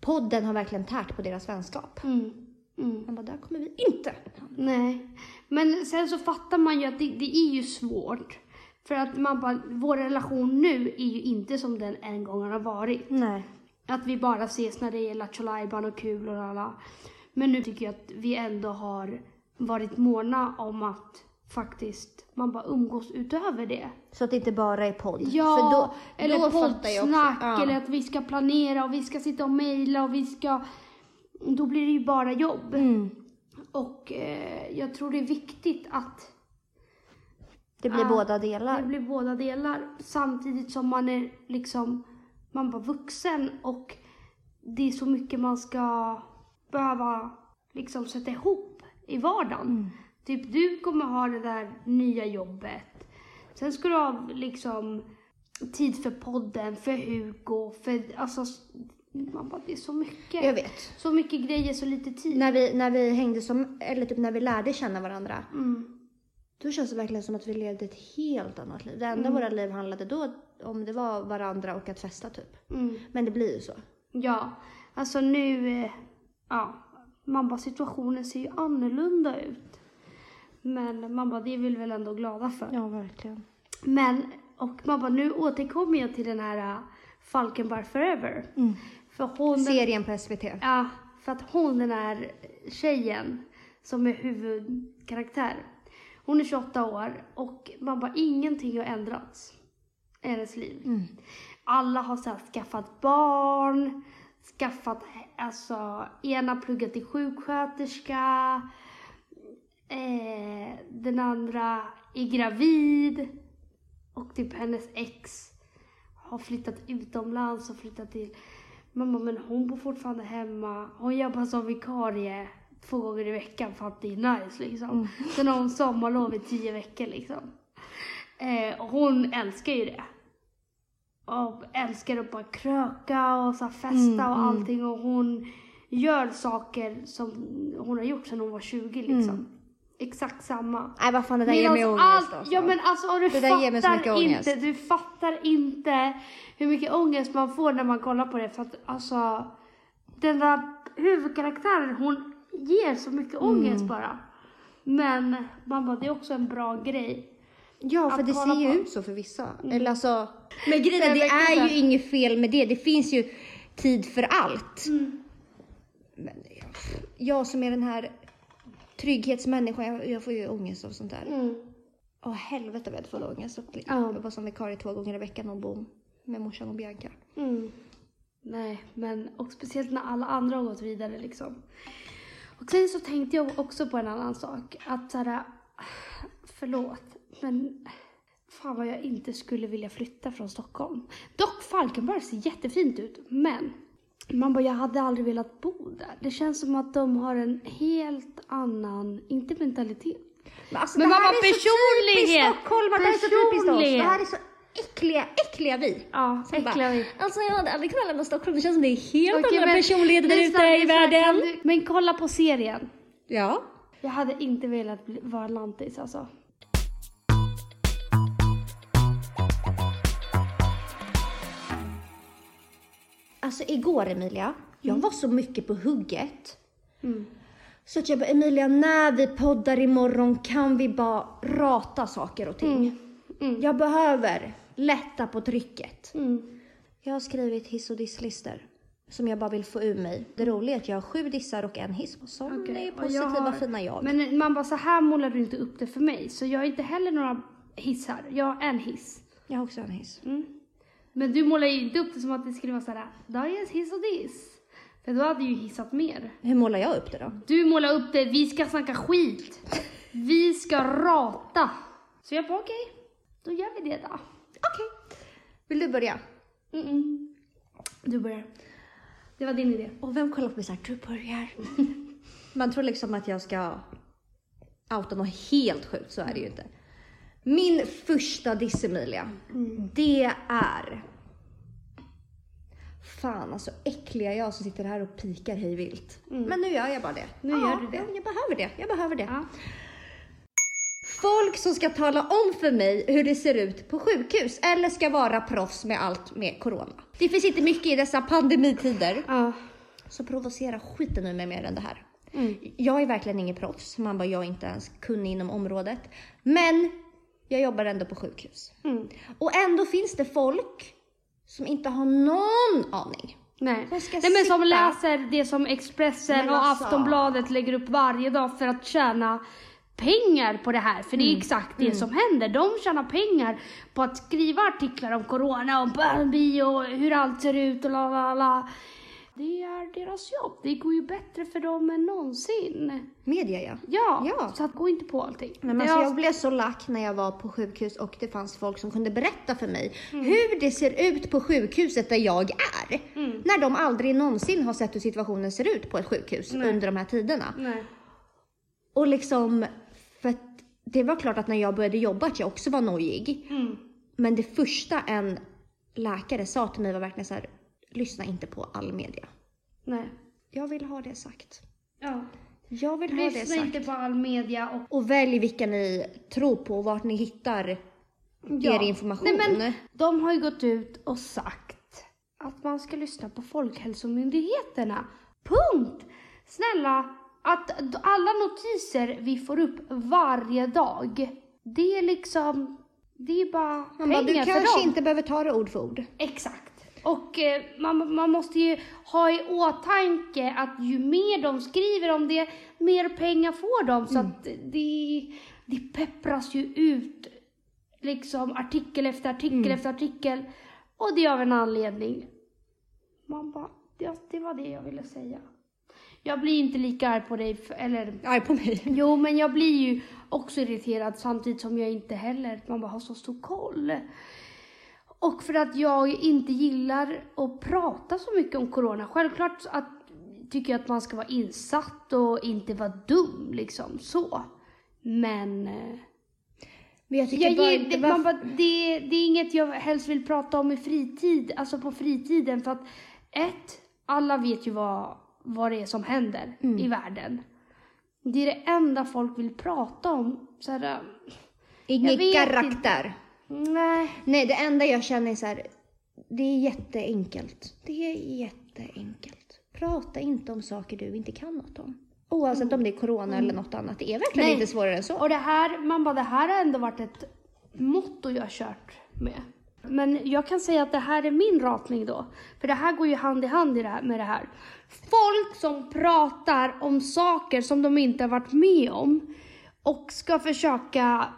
podden har verkligen tärt på deras vänskap. Mm. Mm. Man bara, där kommer vi inte. Nej. Men sen så fattar man ju att det, det är ju svårt. För att man bara, vår relation nu är ju inte som den en gång har varit. Nej. Att vi bara ses när det är Lattjo Lajban och kul och alla. Men nu tycker jag att vi ändå har varit måna om att faktiskt man bara umgås utöver det. Så att det inte bara är podd. Ja, För då, eller då poddsnack Ja. eller att vi ska planera och vi ska sitta och mejla och vi ska... Då blir det ju bara jobb. Mm. Och eh, jag tror det är viktigt att Det blir Ja, båda det delar. blir båda delar. Samtidigt som man är liksom, man var vuxen och det är så mycket man ska behöva liksom sätta ihop i vardagen. Mm. Typ du kommer ha det där nya jobbet. Sen ska du ha liksom tid för podden, för Hugo, för alltså man bara, det är så mycket. Jag vet. Så mycket grejer, så lite tid. När vi, när vi hängde som, eller typ när vi lärde känna varandra. Mm. Då känns det verkligen som att vi levde ett helt annat liv. Det enda Mm. våra liv handlade då om det var varandra och att festa typ. Mm. Men det blir ju så. Ja, alltså nu, eh, ja, man bara situationen ser ju annorlunda ut. Men man bara, det är vi väl ändå glada för. Ja, verkligen. Men, och man bara, nu återkommer jag till den här uh, Falkenberg Forever. Mm. För hon, Serien på SVT. ja, för att hon den här tjejen som är huvudkaraktär. Hon är 28 år och man bara, ingenting har ändrats i hennes liv. Mm. Alla har så här, skaffat barn, skaffat, alltså ena pluggat till sjuksköterska, eh, den andra är gravid och typ hennes ex har flyttat utomlands och flyttat till Mamma men hon bor fortfarande hemma. Hon jobbar som vikarie två gånger i veckan för att det är nice liksom. Sen har hon sommarlov i tio veckor liksom. Eh, och hon älskar ju det. Och älskar att bara kröka och så festa och allting. Och hon gör saker som hon har gjort sedan hon var 20 liksom. Exakt samma. Nej, vad fan, det där ger Medans mig ångest allt, alltså. Ja men alltså och du Det fattar inte, du fattar inte hur mycket ångest man får när man kollar på det för att alltså den där huvudkaraktären hon ger så mycket Mm. ångest bara. Men man bara, det är också en bra grej. Ja, för det ser ju på. ut så för vissa. Eller alltså, men grejen är, det är ju inget fel med det. Det finns ju tid för allt. Mm. Men jag som är den här trygghetsmänniskan, jag, jag får ju ångest av sånt där. Mm. Åh helvete vad jag. Jag stod- Ja. Jag var som vikarie två gånger i veckan och bom med morsan och Bianca. Mm. Nej, men och speciellt när alla andra har gått vidare liksom. Och sen så tänkte jag också på en annan sak. Att såhär, *sighs* förlåt, men fan vad jag inte skulle vilja flytta från Stockholm. Dock Falkenberg ser jättefint ut, men man bara, jag hade aldrig velat bo där. Det känns som att de har en helt annan, inte mentalitet. Men, alltså, Men det här mamma, är så personlighet! typiskt Stockholmare, det här är så typiskt oss. Det här är så äckliga, äckliga vi. Ja, bara, äckliga vi. Alltså jag hade aldrig kunnat lämna Stockholm, det känns som det är helt Okej, andra personligheter där ute i världen. Men kolla på serien. Ja. Jag hade inte velat bli, vara lantis alltså. Alltså igår Emilia, jag var så mycket på hugget. Mm. Så att jag bara, Emilia när vi poddar imorgon kan vi bara rata saker och ting. Mm. Jag behöver lätta på trycket. Mm. Jag har skrivit hiss och disslistor som jag bara vill få ur mig. Det roliga är att jag har sju dissar och en hiss som Okej, är positiva, jag har- fina jag. Men man bara, så här målar du inte upp det för mig. Så jag har inte heller några hissar. Jag har en hiss. Jag har också en hiss. Mm. Men du målar ju inte upp det som att det skulle vara såhär, dagens hiss och diss. För då hade ju hissat mer. Hur målar jag upp det då? Du målar upp det, vi ska snacka skit. Vi ska rata. Så jag bara okej, då gör vi det då. Okej. Vill du börja? Mm-mm. Du börjar. Det var din idé. Och vem kollar på mig såhär, du börjar. *laughs* Man tror liksom att jag ska outa något helt sjukt, så är det ju inte. Min första diss Emilia, det är... Fan alltså äckliga jag som sitter här och pikar hej vilt. Men nu gör jag bara det. Nu gör du det. Jag, jag behöver det, jag behöver det. Ja. Folk som ska tala om för mig hur det ser ut på sjukhus eller ska vara proffs med allt med corona. Det finns inte mycket i dessa pandemitider Ja. så provocera skiten ur mig mer än det här. Mm. Jag är verkligen ingen proffs, man bara jag är inte ens kunnig inom området. Men jag jobbar ändå på sjukhus. Mm. Och ändå finns det folk som inte har någon aning. Nej. Nej men som läser det som Expressen och alltså- Aftonbladet lägger upp varje dag för att tjäna pengar på det här. För det Mm. är exakt det som händer. De tjänar pengar på att skriva artiklar om corona och Barbie och hur allt ser ut och la la la. Det är deras jobb. Det går ju bättre för dem än någonsin. Media ja. Ja, Ja. så att gå inte på allting. Men alltså, har- jag blev så lack när jag var på sjukhus och det fanns folk som kunde berätta för mig Mm. hur det ser ut på sjukhuset där jag är. Mm. När de aldrig någonsin har sett hur situationen ser ut på ett sjukhus under de här tiderna. Nej. Och liksom, för att det var klart att när jag började jobba att jag också var nojig. Mm. Men det första en läkare sa till mig var verkligen så här, lyssna inte på all media. Nej. Jag vill ha det sagt. Ja. Jag vill ha det Lyssna sagt. inte på all media och Och välj vilka ni tror på och vart ni hittar er information. Nej, men de har ju gått ut och sagt att man ska lyssna på Folkhälsomyndigheterna. Punkt! Snälla, att alla notiser vi får upp varje dag, det är liksom, det är bara Man pengar bara, du för kanske dem. inte behöver ta det ord för ord. Exakt. Och eh, man, man måste ju ha i åtanke att ju mer de skriver om det, mer pengar får de. Så att det, det peppras ju ut liksom artikel efter artikel efter artikel. Och det av en anledning. Man bara, det, det var det jag ville säga. Jag blir inte lika arg på dig, eller Arg på mig. Jo, men jag blir ju också irriterad samtidigt som jag inte heller, man bara har så stor koll. Och för att jag inte gillar att prata så mycket om corona. Självklart att, tycker jag att man ska vara insatt och inte vara dum liksom så. Men eh, Men jag tycker jag bara ger, inte det, man bara, det, det är inget jag helst vill prata om i fritid, alltså på fritiden. För att ett, alla vet ju vad, vad det är som händer Mm. i världen. Det är det enda folk vill prata om. Så här, Jag Ingen karaktär. Nej. Nej, det enda jag känner är så här, det är jätteenkelt. Det är jätteenkelt. Prata inte om saker du inte kan något om. Oavsett om det är corona eller något annat. Det är verkligen Nej. inte svårare än så. Och det här, man bara, det här har ändå varit ett motto jag har kört med. Men jag kan säga att det här är min ratning då. För det här går ju hand i hand i det här, med det här. Folk som pratar om saker som de inte har varit med om och ska försöka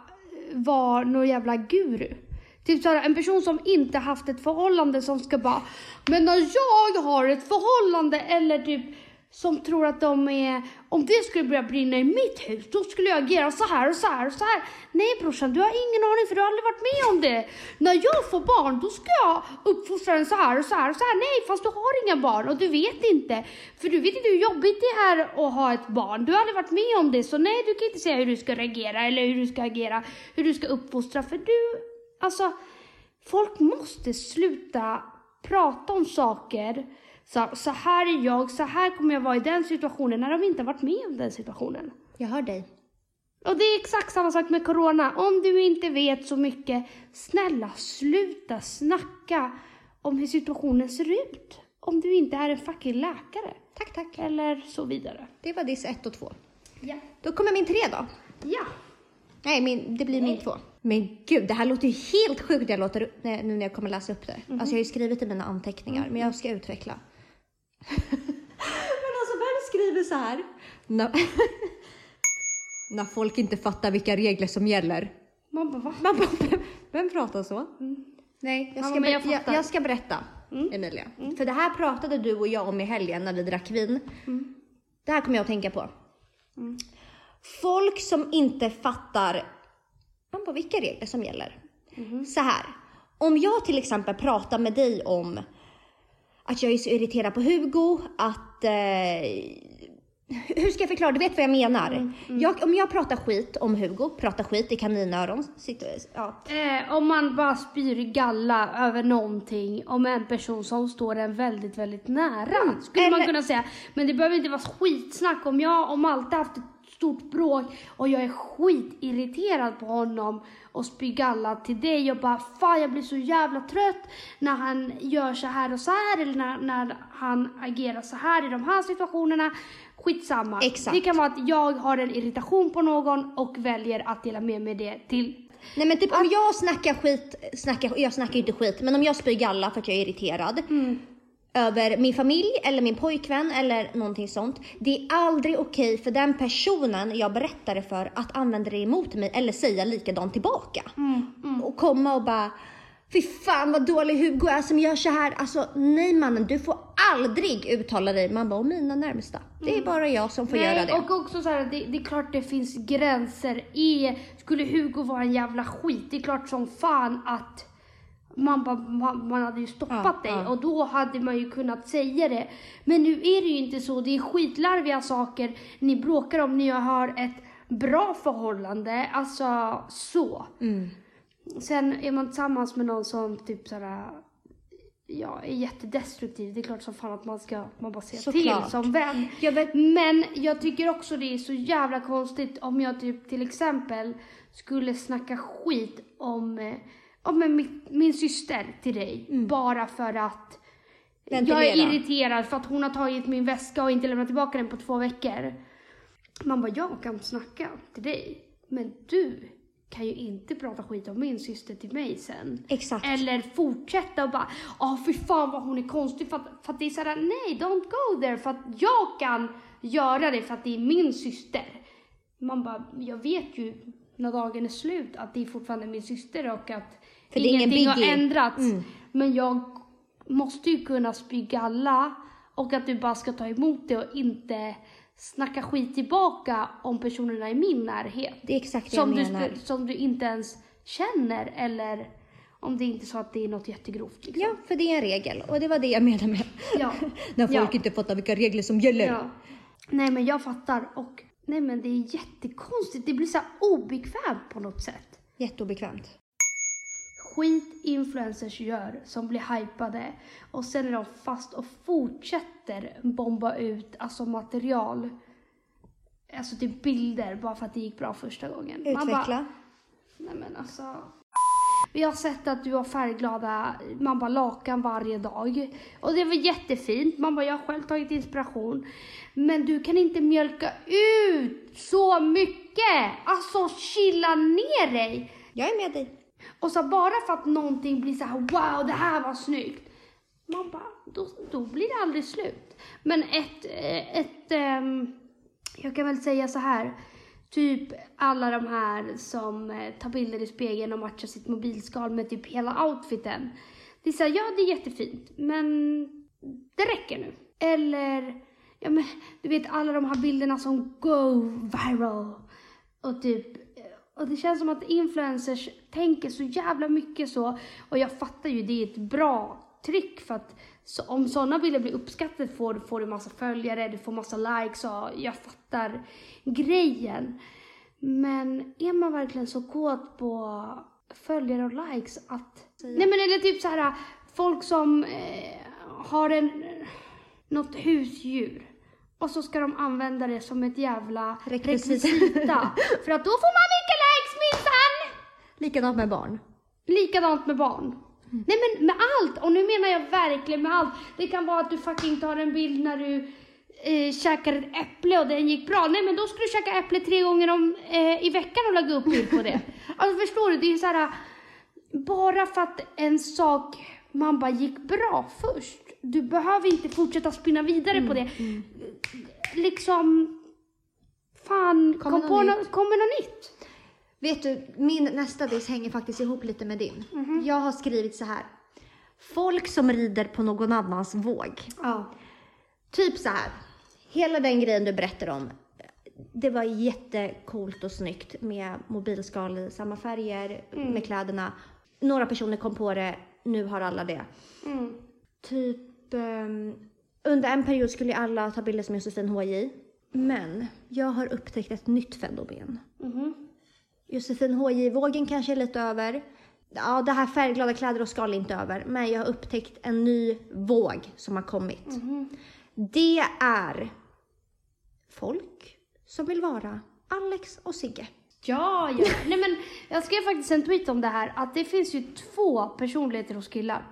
vara någon jävla guru. Typ såhär, en person som inte haft ett förhållande som ska bara Men när jag har ett förhållande eller typ som tror att de är, om det skulle börja brinna i mitt hus, då skulle jag agera så här och så här och så här. Nej brorsan, du har ingen aning för du har aldrig varit med om det. När jag får barn, då ska jag uppfostra den så här och så här och så här. Nej, fast du har inga barn och du vet inte. För du vet inte hur jobbigt det är att ha ett barn. Du har aldrig varit med om det, så nej, du kan inte säga hur du ska reagera eller hur du ska agera, hur du ska uppfostra. För du, alltså, folk måste sluta prata om saker så, så här är jag, så här kommer jag vara i den situationen när de inte varit med om den situationen. Jag hör dig. Och det är exakt samma sak med corona. Om du inte vet så mycket, snälla sluta snacka om hur situationen ser ut. Om du inte är en fucking läkare. Tack, tack. Eller så vidare. Det var diss 1 och 2. Ja. Då kommer min tre då. Ja. Nej, min, det blir min två. Men gud, det här låter ju helt sjukt jag låter nu när jag kommer läsa upp det. Alltså jag har ju skrivit i mina anteckningar, men jag ska utveckla. *laughs* men alltså vem skriver så här? När, *laughs* när folk inte fattar vilka regler som gäller. Man bara, va? Man bara, vem, vem pratar så? Nej, jag Ja, ska, men jag jag, jag ska berätta, Emilia. För det här pratade du och jag om i helgen när vi drack vin. Det här kommer jag att tänka på. Folk som inte fattar man bara, vilka regler som gäller. Så här, om jag till exempel pratar med dig om att jag är så irriterad på Hugo, att... Eh, hur ska jag förklara? Du vet vad jag menar. Jag, om jag pratar skit om Hugo, pratar skit i kaninöron, sitter, ja, Eh, om man bara spyr galla över någonting om en person som står en väldigt, väldigt nära. skulle man eller- kunna säga. Men det behöver inte vara skitsnack. Om jag om Malte haft ett stort bråk och jag är skitirriterad på honom och spyr galla till dig och bara fan jag blir så jävla trött när han gör så här och så här eller när, när han agerar så här i de här situationerna. Skitsamma. Exakt. Det kan vara att jag har en irritation på någon och väljer att dela med mig det till Nej men typ om jag snackar skit, snackar, jag snackar ju inte skit, men om jag spyr galla för att jag är irriterad över min familj eller min pojkvän eller någonting sånt. Det är aldrig okej för den personen jag berättar det för att använda det emot mig eller säga likadant tillbaka. Och komma och bara Fy fan vad dålig Hugo är som gör så här. Alltså nej mannen, du får aldrig uttala dig. Man bara, och mina närmsta. Det är bara jag som får göra det. och också så här, det, det är klart det finns gränser. I, skulle Hugo vara en jävla skit, det är klart som fan att man, bara, man, man hade ju stoppat Ja, dig ja. och då hade man ju kunnat säga det. Men nu är det ju inte så, det är skitlarviga saker ni bråkar om, ni har ett bra förhållande, alltså så. Mm. Sen är man tillsammans med någon som typ såhär, ja, är jättedestruktiv. Det är klart som fan att man ska, man bara säga till som vän. Jag vet, Men jag tycker också det är så jävla konstigt om jag typ till exempel skulle snacka skit om, eh, om en, min, min syster till dig. Bara för att jag är Ventilera. irriterad för att hon har tagit min väska och inte lämnat tillbaka den på två veckor. Man bara, jag kan snacka till dig. Men du kan ju inte prata skit om min syster till mig sen. Exakt. Eller fortsätta och bara, ja fy fan vad hon är konstig. För att, för att det är såhär, nej don't go there. För att jag kan göra det för att det är min syster. Man bara, jag vet ju när dagen är slut att det är fortfarande min syster och att För det är ingen ingenting har biggie. ändrats. Mm. Men jag måste ju kunna spy galla och att du bara ska ta emot det och inte snacka skit tillbaka om personerna i min närhet. det är exakt det Som jag du, menar. som du inte ens känner eller om det inte är så att det är något jättegrovt. Liksom. Ja, för det är en regel och det var det jag menade med *laughs* Ja. *laughs* när folk Ja. inte fattar vilka regler som gäller. ja. Nej men jag fattar och nej men det är jättekonstigt. Det blir så här obekvämt på något sätt. Jätteobekvämt. Skit influencers gör som blir hypade och sen är de fast och fortsätter bomba ut alltså material, alltså typ bilder bara för att det gick bra första gången. Bara, Utveckla. nej men alltså. Vi har sett att du har färgglada, man bara lakan varje dag. Och det var jättefint, man bara jag har själv tagit inspiration. Men du kan inte mjölka ut så mycket! Alltså chilla ner dig! Jag är med dig. Och så bara för att någonting blir så här, wow, det här var snyggt. Man bara, då, då blir det aldrig slut. Men ett, eh, ett, ehm, jag kan väl säga så här. Typ alla de här som eh, tar bilder i spegeln och matchar sitt mobilskal med typ hela outfiten. Det är såhär, ja det är jättefint, men det räcker nu. Eller, ja men du vet alla de här bilderna som go viral. Och typ, eh, och det känns som att influencers tänker så jävla mycket så. Och jag fattar ju, det är ett bra trick för att så om sådana bilder blir uppskattade får, får du massa följare, du får massa likes och jag fattar grejen. Men är man verkligen så kåt på följare och likes att... Nej men eller typ så här folk som eh, har en, något husdjur och så ska de använda det som ett jävla Rekvisit. rekvisita. *laughs* för att då får man minsann! Likadant med barn. Likadant med barn. Nej men med allt, och nu menar jag verkligen med allt. Det kan vara att du fucking tar en bild när du eh, käkar ett äpple och den gick bra. Nej men då ska du käka äpple tre gånger om, eh, i veckan och lägga upp bild på det. *laughs* Alltså förstår du, det är så här. Bara för att en sak man bara gick bra först. Du behöver inte fortsätta spinna vidare på det. Liksom, fan, Kommer kom något på nytt. något, kommer något nytt. Vet du, min nästa diss hänger faktiskt ihop lite med din. Jag har skrivit så här. Folk som rider på någon annans våg. Ja. Typ så här. Hela den grejen du berättar om. Det var jättecoolt och snyggt med mobilskal i samma färger med kläderna. Några personer kom på det, nu har alla det. Mm. Typ ehm, under en period skulle alla ta bilder som Josefin HJ. Men jag har upptäckt ett nytt fenomen. Mhm. Josefin HJ-vågen kanske är lite över. Ja, det här färgglada kläder och skal är inte över. Men jag har upptäckt en ny våg som har kommit. Det är folk som vill vara Alex och Sigge. Ja, ja. Nej men jag skrev faktiskt en tweet om det här, att det finns ju två personligheter hos killar.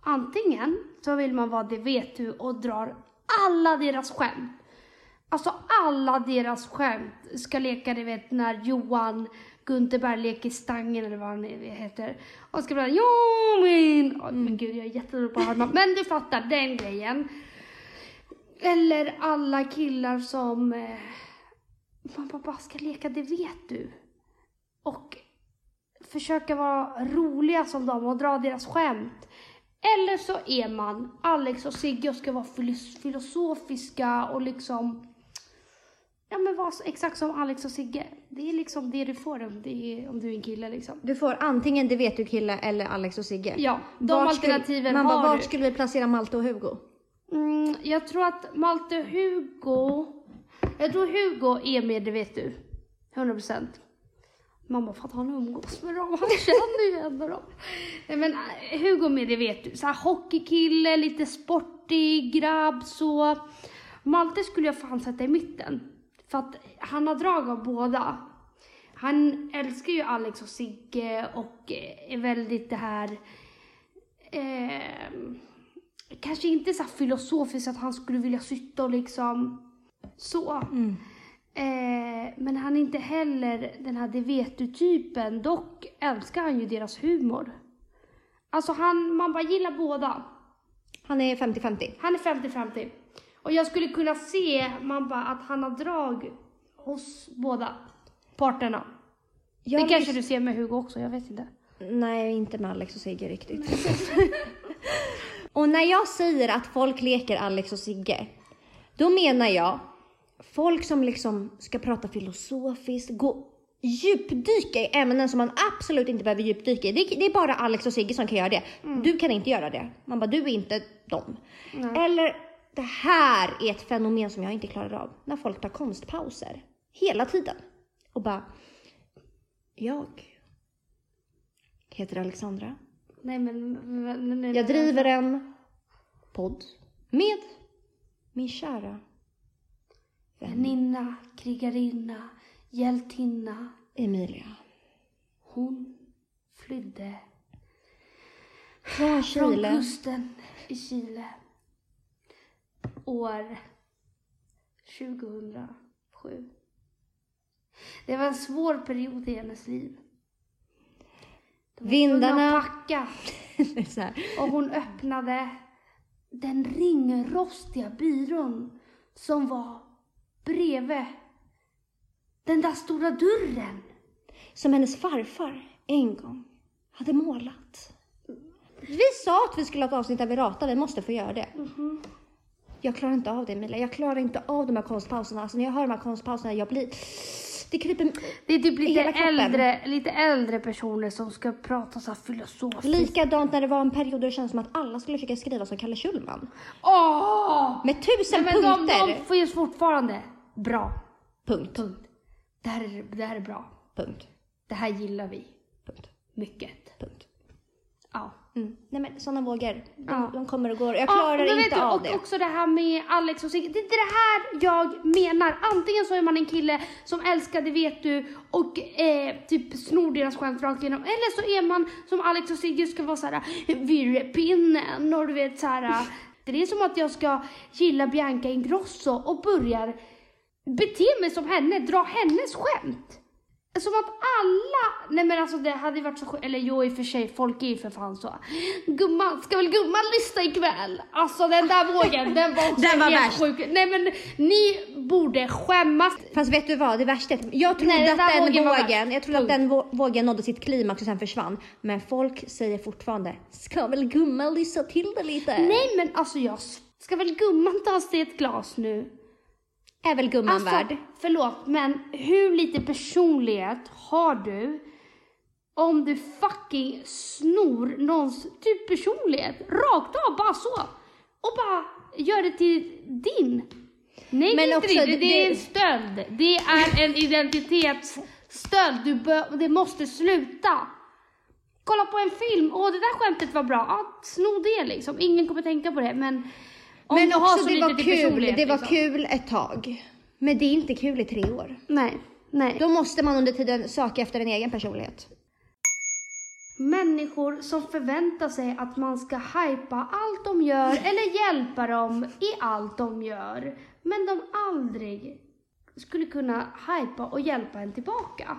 Antingen så vill man vara det vet du och drar alla deras skämt. Alltså alla deras skämt ska leka, du vet när Johan Gunterberg leker stangen eller vad han heter. Och ska bli ja men, oh, men gud jag är jättedålig på att härma. Men du fattar den grejen. Eller alla killar som eh, man bara, bara ska leka, det vet du. Och försöka vara roliga som dem och dra deras skämt. Eller så är man Alex och Sigge och ska vara filos- filosofiska och liksom Ja men vara så- exakt som Alex och Sigge. Det är liksom det du får om, är, om du är en kille liksom. Du får antingen det vet du kille eller Alex och Sigge. Ja, de Vart skulle- alternativen man bara, har vart du. skulle vi placera Malte och Hugo? Mm, jag tror att Malte och Hugo... Jag tror Hugo är med, det vet du. 100 procent. Mamma för att han umgås med dem, han känner ju ändå dem. Nej, Men äh, Hugo med, det vet du. Så här hockeykille, lite sportig grabb så. Malte skulle jag fan sätta i mitten. För att han har drag av båda. Han älskar ju Alex och Sigge och eh, är väldigt det här... Eh, kanske inte så filosofiskt att han skulle vilja sitta och liksom så. Eh, men han är inte heller den här det vet du-typen. Dock älskar han ju deras humor. Alltså han, man bara gillar båda. Han är 50-50. Han är 50-50. Och jag skulle kunna se, man bara, att han har drag hos båda parterna. Jag det kanske du ser med Hugo också, jag vet inte. Nej, inte med Alex och Sigge riktigt. *laughs* och när jag säger att folk leker Alex och Sigge, då menar jag folk som liksom ska prata filosofiskt, gå djupdyka i ämnen som man absolut inte behöver djupdyka i. Det, det är bara Alex och Sigge som kan göra det. Du kan inte göra det. Man bara, du är inte dem. Eller, det här är ett fenomen som jag inte klarar av. När folk tar konstpauser. Hela tiden. Och bara, jag heter Alexandra. Nej men... men, men, Jag driver en podd med min kära Väninna, krigarinna, hjältinna. Emilia. Hon flydde Från från Chile. kusten i Chile. År 2007. Det var en svår period i hennes liv. Vindarna- packa *laughs* och hon öppnade den ringrostiga byrån som var bredvid Den där stora dörren. Som hennes farfar en gång hade målat. Vi sa att vi skulle ha ett avsnitt där vi ratar, vi måste få göra det. Jag klarar inte av det Emilia, jag klarar inte av de här konstpauserna. Alltså när jag hör de här konstpauserna, jag blir... Det kryper... Det är typ lite hela kroppen. äldre, lite äldre personer som ska prata så här filosofiskt. Likadant när det var en period där det kändes som att alla skulle försöka skriva som Kalle Schulman. Åh! Med tusen Nej, men de, punkter. de finns fortfarande. Bra. Punkt. Punkt. Det här, är, det här är bra. Punkt. Det här gillar vi. Punkt. Mycket. Punkt. Ja. Mm. Nej men sådana vågor, de, Ja. de kommer och går. Jag Ja, klarar vet inte du, av och det. också det här med Alex och Sigge. Det är det här jag menar. Antingen så är man en kille som älskar, det vet du, och eh, typ snor deras skämt rakt igenom. Eller så är man som Alex och Sigge ska vara såhär virrepinnen och du vet såhär. Det är som att jag ska gilla Bianca Ingrosso och börjar bete mig som henne, dra hennes skämt. Som att alla, nej men alltså det hade ju varit så sjukt, eller jo i och för sig, folk är ju för fan så. Gumman, ska väl gumman lyssna ikväll? Alltså den där vågen, den var Den var helt värst. sjuk. Nej men ni borde skämmas. Fast vet du vad, det värsta jag trodde Nej, den att den vågen vågen, jag trodde att den vå- vågen nådde sitt klimax och sen försvann. Men folk säger fortfarande, ska väl gumman lyssna till det lite? Nej men alltså jag, ska väl gumman ta sig ett glas nu? Är väl gumman Alltså, värd? förlåt men hur lite personlighet har du om du fucking snor någons typ personlighet rakt av bara så och bara gör det till din? Nej Men det är inte också, det, det, det- är en stöld. Det är en identitetsstöld. Du bör, det måste sluta. Kolla på en film, åh det där skämtet var bra, ja sno det liksom. Ingen kommer tänka på det men om Men också så det var kul, det var liksom. kul ett tag. Men det är inte kul i tre år. Nej, nej. Då måste man under tiden söka efter en egen personlighet. Människor som förväntar sig att man ska hypa allt de gör eller hjälpa dem i allt de gör. Men de aldrig skulle kunna hypa och hjälpa en tillbaka.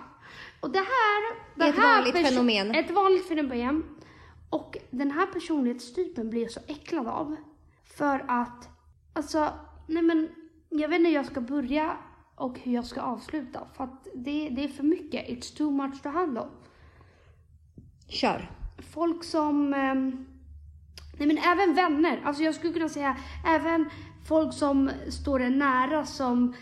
Och det här... Det är ett här vanligt fenomen. Ett vanligt fenomen. Och den här personlighetstypen blir jag så äcklad av. För att, alltså, nej men, jag vet inte hur jag ska börja och hur jag ska avsluta. För att det, det är för mycket. It's too much to handle Kör. folk som, ehm, nej men även vänner, alltså jag skulle kunna säga även folk som står en nära som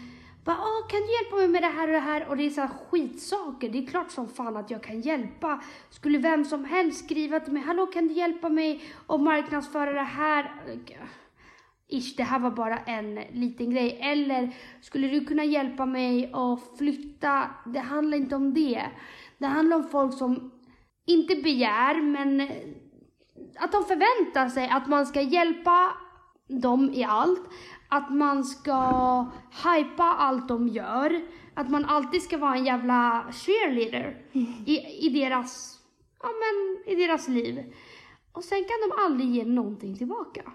bara, Åh, kan du hjälpa mig med det här och det här? Och det är så skitsaker. Det är klart som fan att jag kan hjälpa. Skulle vem som helst skriva till mig, hallå kan du hjälpa mig att marknadsföra det här? Ish, det här var bara en liten grej. Eller, skulle du kunna hjälpa mig att flytta? Det handlar inte om det. Det handlar om folk som inte begär, men att de förväntar sig att man ska hjälpa dem i allt. Att man ska hypa allt de gör. Att man alltid ska vara en jävla cheerleader *laughs* i, i, deras, ja, men, i deras liv. Och sen kan de aldrig ge någonting tillbaka.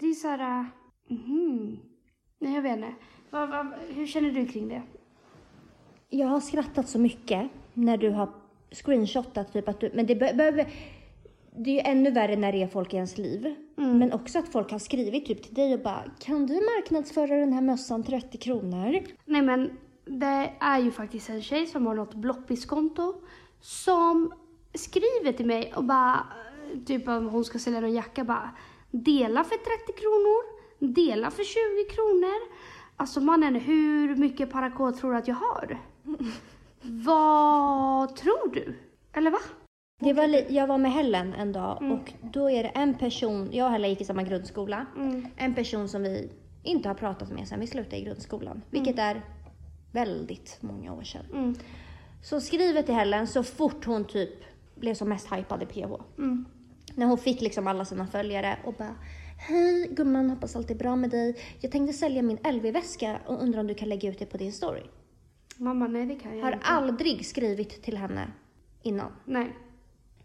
Det är så här... mhm. Nej, jag vet inte. Vad- vad- hur känner du kring det? Jag har skrattat så mycket när du har screenshotat typ att du, men det be- behöver det är ju ännu värre när det är folk i ens liv. Men också att folk har skrivit typ till dig och bara Kan du marknadsföra den här mössan 30 kronor? Nej men det är ju faktiskt en tjej som har något bloppiskonto som skriver till mig och bara, typ om hon ska sälja någon jacka bara, dela för 30 kronor, dela för 20 kronor. Alltså mannen, hur mycket parakod tror du att jag har? *laughs* Vad tror du? Eller va? Det var jag var med Helen en dag och då är det en person, jag och Helen gick i samma grundskola. En person som vi inte har pratat med sedan vi slutade i grundskolan. Vilket är väldigt många år sedan. Mm. Så skriver till Helen så fort hon typ blev som mest hypad i PH. När hon fick liksom alla sina följare och bara Hej gumman, hoppas allt är bra med dig. Jag tänkte sälja min LV-väska och undrar om du kan lägga ut det på din story. Mamma, nej det kan jag Har inte. aldrig skrivit till henne innan. Nej.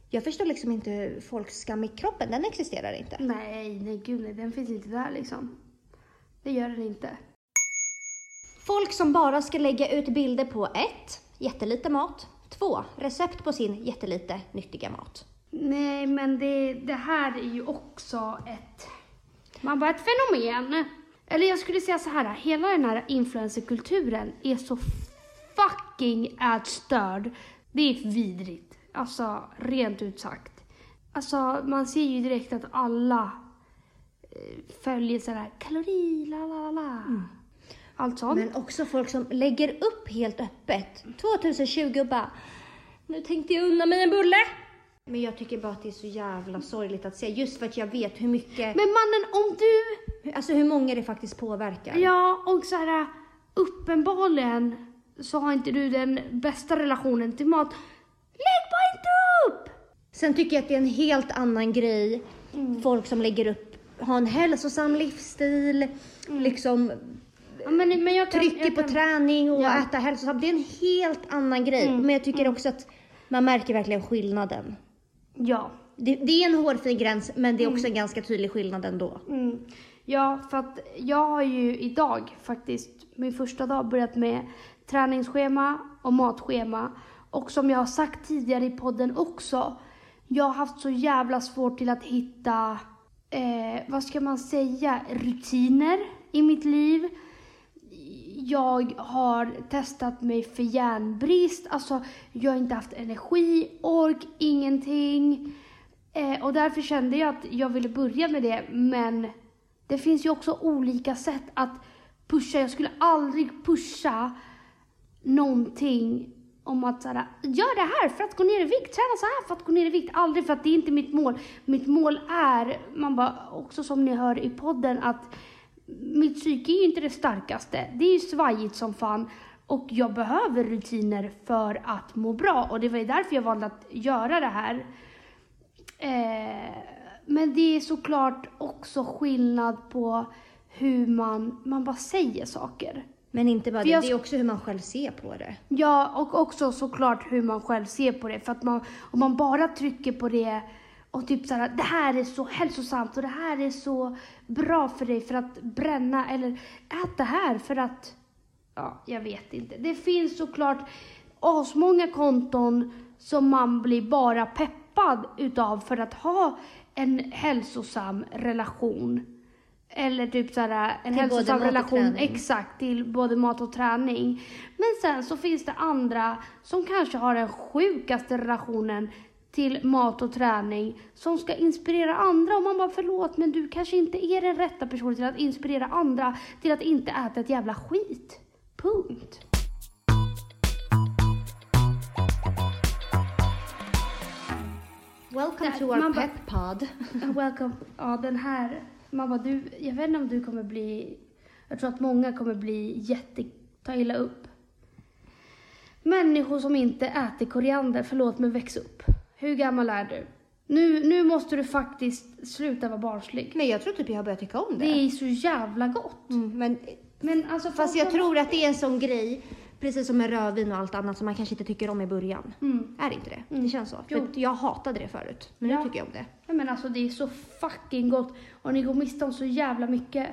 Jag förstår liksom inte hur folks skam i kroppen, den existerar inte. Nej, nej gud nej, den finns inte där liksom. Det gör den inte. Folk som bara ska lägga ut bilder på ett, Jättelite mat. Två, Recept på sin jättelite nyttiga mat. Nej, men det, det här är ju också ett... Man bara ett fenomen. Eller jag skulle säga så här, hela den här influencerkulturen är så fucking ätstörd. Det är vidrigt. Alltså, rent ut sagt. Alltså, man ser ju direkt att alla eh, följer sådär kalori, la la la la. Allt sånt. Men också folk som lägger upp helt öppet 2020 och bara Nu tänkte jag unna mig en bulle. Men jag tycker bara att det är så jävla sorgligt att se just för att jag vet hur mycket, Men mannen, om du alltså hur många det faktiskt påverkar. Ja, och så här uppenbarligen så har inte du den bästa relationen till mat. Lägg bara inte upp! Sen tycker jag att det är en helt annan grej, folk som lägger upp, har en hälsosam livsstil, liksom Ja, men, men jag kan, trycker jag på kan, träning och Ja. äta hälsosamt. Det är en helt annan grej. Men jag tycker också att man märker verkligen skillnaden. Ja. Det, det är en hårfin gräns, men det är också en ganska tydlig skillnad ändå. Mm. Ja, för att jag har ju idag faktiskt, min första dag, börjat med träningsschema och matschema. Och som jag har sagt tidigare i podden också, jag har haft så jävla svårt till att hitta, eh, vad ska man säga, rutiner i mitt liv. Jag har testat mig för järnbrist, alltså jag har inte haft energi, ork, ingenting. Eh, och därför kände jag att jag ville börja med det, men det finns ju också olika sätt att pusha. Jag skulle aldrig pusha någonting om att såhär, gör det här för att gå ner i vikt, träna så här för att gå ner i vikt. Aldrig för att det är inte mitt mål. Mitt mål är, man bara, också som ni hör i podden, att mitt psyke är ju inte det starkaste. Det är ju svajigt som fan. Och jag behöver rutiner för att må bra. Och det var ju därför jag valde att göra det här. Eh, men det är såklart också skillnad på hur man, man bara säger saker. Men inte bara För det, jag det är också hur man själv ser på det. Ja, och också såklart hur man själv ser på det. För att man, om man bara trycker på det och typ såhär, det här är så hälsosamt och det här är så bra för dig för att bränna eller ät det här för att, ja, jag vet inte. Det finns såklart asmånga konton som man blir bara peppad utav för att ha en hälsosam relation. Eller typ såhär, en Till hälsosam relation, exakt, till både mat och träning. Men sen så finns det andra som kanske har den sjukaste relationen till mat och träning som ska inspirera andra och man bara förlåt men du kanske inte är den rätta personen till att inspirera andra till att inte äta ett jävla skit. Punkt. Welcome to our man pep pod. *laughs* Welcome. Ja, den här. Man bara, du, jag vet inte om du kommer bli, jag tror att många kommer bli jätte, ta illa upp. Människor som inte äter koriander, förlåt men väx upp. Hur gammal är du? Nu, nu måste du faktiskt sluta vara barnslig. Men jag tror typ jag har börjat tycka om det. Det är så jävla gott. Mm, men Men alltså Fast jag tror att det är en sån grej, precis som med rödvin och allt annat som man kanske inte tycker om i början. Mm. Är det inte det? Det känns så. För jag hatade det förut, men Ja. nu tycker jag om det. Nej, men alltså det är så fucking gott och ni går miste om så jävla mycket.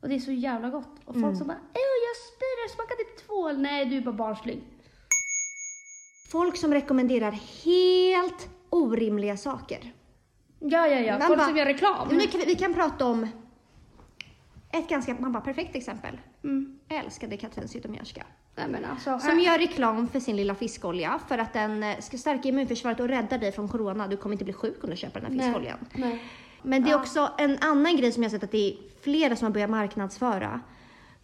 Och det är så jävla gott. Och folk som bara, Åh, jag spyr, det smakar typ tvål. Nej, du är bara barnslig. Folk som rekommenderar helt orimliga saker. Ja, ja, ja. Man Folk bara- som gör reklam. Nu kan vi, vi kan prata om ett ganska, man bara perfekt exempel. Mm. Älskade Katrin Zytomierska. Alltså. Som gör reklam för sin lilla fiskolja för att den eh, ska stärka immunförsvaret och rädda dig från corona. Du kommer inte bli sjuk om du köper den här fiskoljan. Nej. Nej. Men det är också en annan grej som jag har sett att det är flera som har börjat marknadsföra.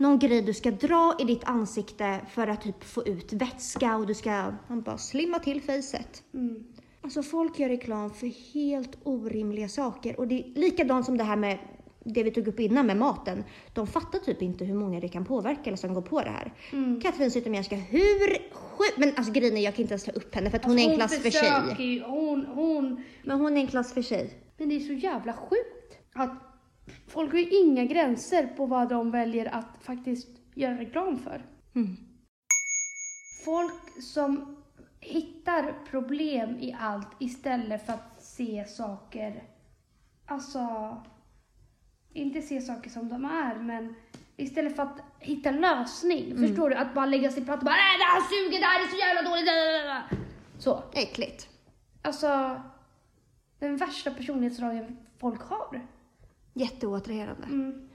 Någon grej du ska dra i ditt ansikte för att typ få ut vätska och du ska man bara slimma till facet. Mm. Alltså folk gör reklam för helt orimliga saker och det är likadant som det här med det vi tog upp innan med maten. De fattar typ inte hur många det kan påverka eller som går på det här. Mm. Katrin Zytomierska, hur sjukt? Men alltså grejen är jag kan inte ens ta upp henne för att hon är en klass för sig. ju- Hon, hon. Men hon är en klass för sig. Men det är så jävla sjukt. Att folk har ju inga gränser på vad de väljer att faktiskt göra reklam för. Mm. Folk som hittar problem i allt istället för att se saker, alltså, inte se saker som de är, men istället för att hitta lösning. Förstår du? Att bara lägga sig platt och bara nej det här suger, det här är så jävla dåligt. Så. Äckligt. Alltså, den värsta personlighetsdragen folk har. Jätteoattraherande. Mm.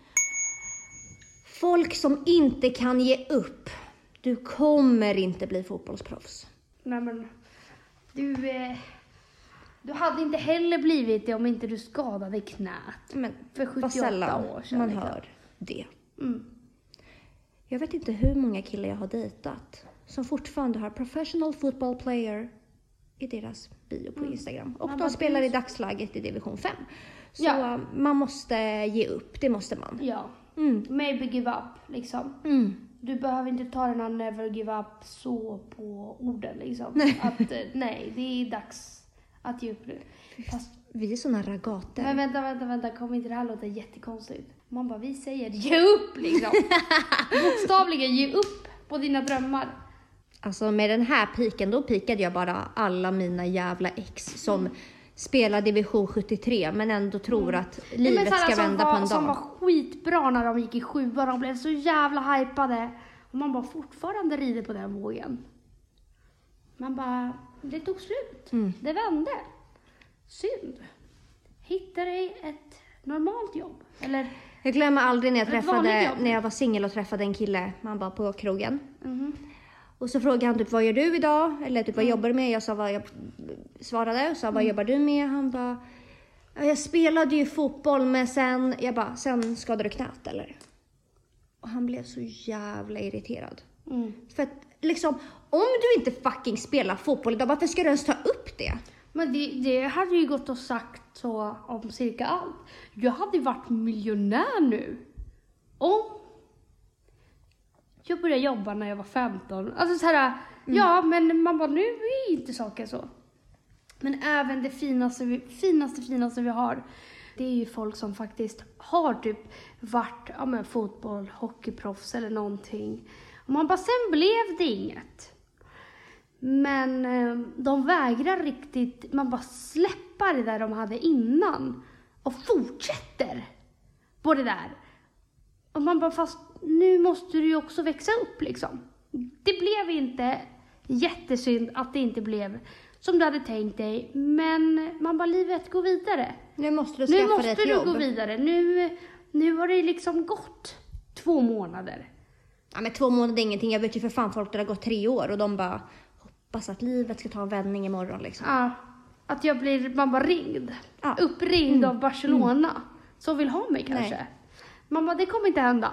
Folk som inte kan ge upp Du kommer inte bli fotbollsproffs. Nej men, du, eh, du hade inte heller blivit det om inte du skadade knät. Men För vad 78 sällan år sedan. man liksom. hör det. Mm. Jag vet inte hur många killar jag har dejtat som fortfarande har professional football player i deras bio på Instagram. Och Man de spelar i dagsläget i division 5. Så Ja. man måste ge upp, det måste man. Ja, Mm. maybe give up liksom. Mm. Du behöver inte ta den här never give up så på orden liksom. Nej. *laughs* Att eh, nej, det är dags att ge upp nu. Fast, Vi är såna ragater. men vänta, vänta, vänta, kommer inte det här låta jättekonstigt? Man bara, vi säger ge upp liksom. *laughs* Bokstavligen ge upp på dina drömmar. Alltså med den här piken, då pikade jag bara alla mina jävla ex som spelar division 73 men ändå tror att Mm. Nej, men livet sådana ska vända var, på en Som var dag. skitbra när de gick i sjuan, de blev så jävla hypade. Och man bara fortfarande rider på den vågen. Man bara, det tog slut. Mm. Det vände. Synd. Hitta dig ett normalt jobb. Eller, Jag glömmer aldrig när jag träffade, när jag var singel och träffade en kille, man bara på krogen. mhm. Och så frågade han typ vad gör du idag? Eller typ vad jobbar du med? Jag sa vad jag svarade och sa vad jobbar du med? Han bara "Ja, jag spelade ju fotboll men sen, jag bara, sen skadade du knät eller? Och han blev så jävla irriterad. mm. För att liksom, om du inte fucking spelar fotboll idag, varför ska du ens ta upp det? Men det, det hade ju gått och sagt så om cirka allt. Jag hade varit miljonär nu. Om jag började jobba när jag var 15. Alltså så här, ja men man bara nu är inte saker så. Men även det finaste, vi, finaste, finaste vi har. Det är ju folk som faktiskt har typ varit ja, men fotboll, hockeyproffs eller någonting. Och man bara, sen blev det inget. Men eh, de vägrar riktigt, man bara släppa det där de hade innan och fortsätter på det där. Och man bara, fast nu måste du ju också växa upp liksom. Det blev inte jättesynd att det inte blev som du hade tänkt dig, men man bara, livet går vidare. Nu måste du Nu skaffa dig måste ett du jobb. gå vidare. Nu, nu har det liksom gått två månader. Ja, men två månader är ingenting. Jag vet ju för fan folk där det har gått tre år och de bara hoppas att livet ska ta en vändning imorgon liksom. Ja, att jag blir, man bara ringd. Ja. Uppringd av Barcelona. Som vill ha mig kanske. Nej. Man bara, det kommer inte hända.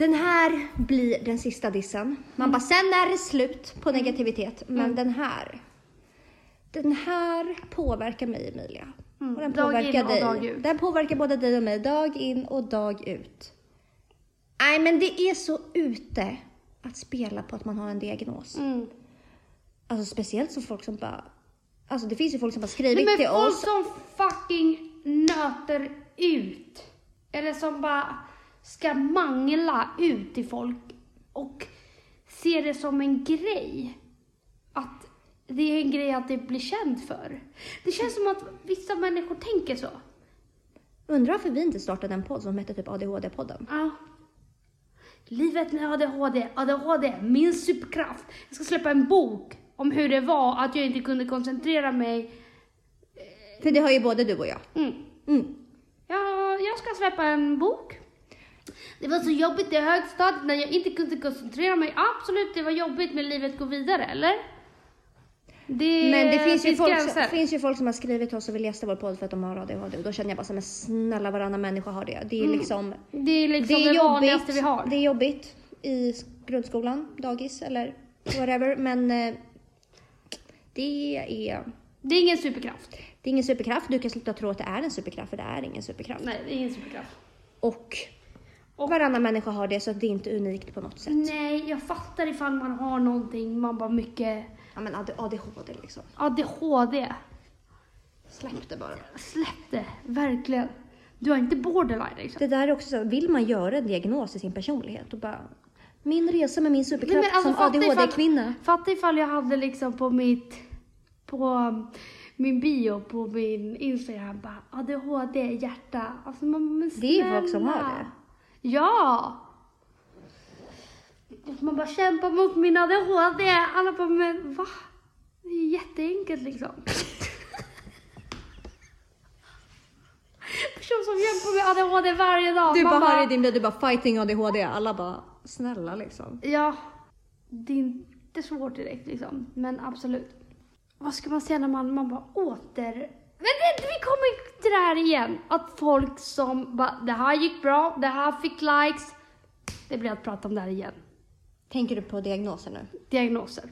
Den här blir den sista dissen. Man Mm. bara, sen är det slut på negativitet. Men den här. Den här påverkar mig Emilia. Mm. Och den Dag påverkar dig. dag ut. Den påverkar både dig och mig. Dag in och dag ut. Nej men det är så ute att spela på att man har en diagnos. Mm. Alltså speciellt som folk som bara... Alltså det finns ju folk som har skrivit Nej, men till folk oss. som fucking nöter ut. Eller som bara ska mangla ut till folk och ser det som en grej. Att det är en grej att det blir känd för. Det känns som att vissa människor tänker så. Undrar varför vi inte startade en podd som hette typ ADHD-podden. Ja. Livet med ADHD, ADHD, min superkraft. Jag ska släppa en bok om hur det var att jag inte kunde koncentrera mig. För det har ju både du och jag. Mm. Mm. Ja, jag ska släppa en bok. Det var så jobbigt i högstadiet när jag inte kunde koncentrera mig. Absolut, det var jobbigt men livet går vidare, eller? Det Men det finns, ju folk, som, finns ju folk som har skrivit till oss och vill gästa vår podd för att de har ADHD. Och då känner jag bara så men snälla varannan människa har det. Det är liksom... Det är liksom det det, är vanligaste jobbigt. vi har. Det är jobbigt i grundskolan, dagis eller whatever. Men eh, det är... Det är ingen superkraft. Det är ingen superkraft. Du kan sluta tro att det är en superkraft för det är ingen superkraft. Nej, det är ingen superkraft. Och, Och- varannan människa har det så att det är inte unikt på något sätt. Nej, jag fattar ifall man har någonting, man bara mycket Ja men AD- ADHD liksom. ADHD. Släpp det bara. Släpp det, verkligen. Du har inte borderline liksom. Det där är också så, vill man göra en diagnos i sin personlighet och bara min resa med min superkraft Nej, alltså, som ADHD-kvinna. Fatta ifall jag hade liksom på mitt, på min bio på min Instagram bara ADHD, hjärta. Alltså man, men Det är folk som har snälla. det. Ja! Man bara kämpar mot min ADHD. Alla bara, men va? Det är jätteenkelt liksom. *laughs* Person som ADHD varje dag. Du Man bara hör i din bil, du bara fighting ADHD. Alla bara snälla liksom. Ja, det är inte svårt direkt liksom. Men absolut. Vad ska man säga när man, man bara åter... Men det, vi kommer till det här igen. Att folk som bara, det här gick bra, det här fick likes. Det blir att prata om det här igen. Tänker du på diagnoser nu? Diagnoser.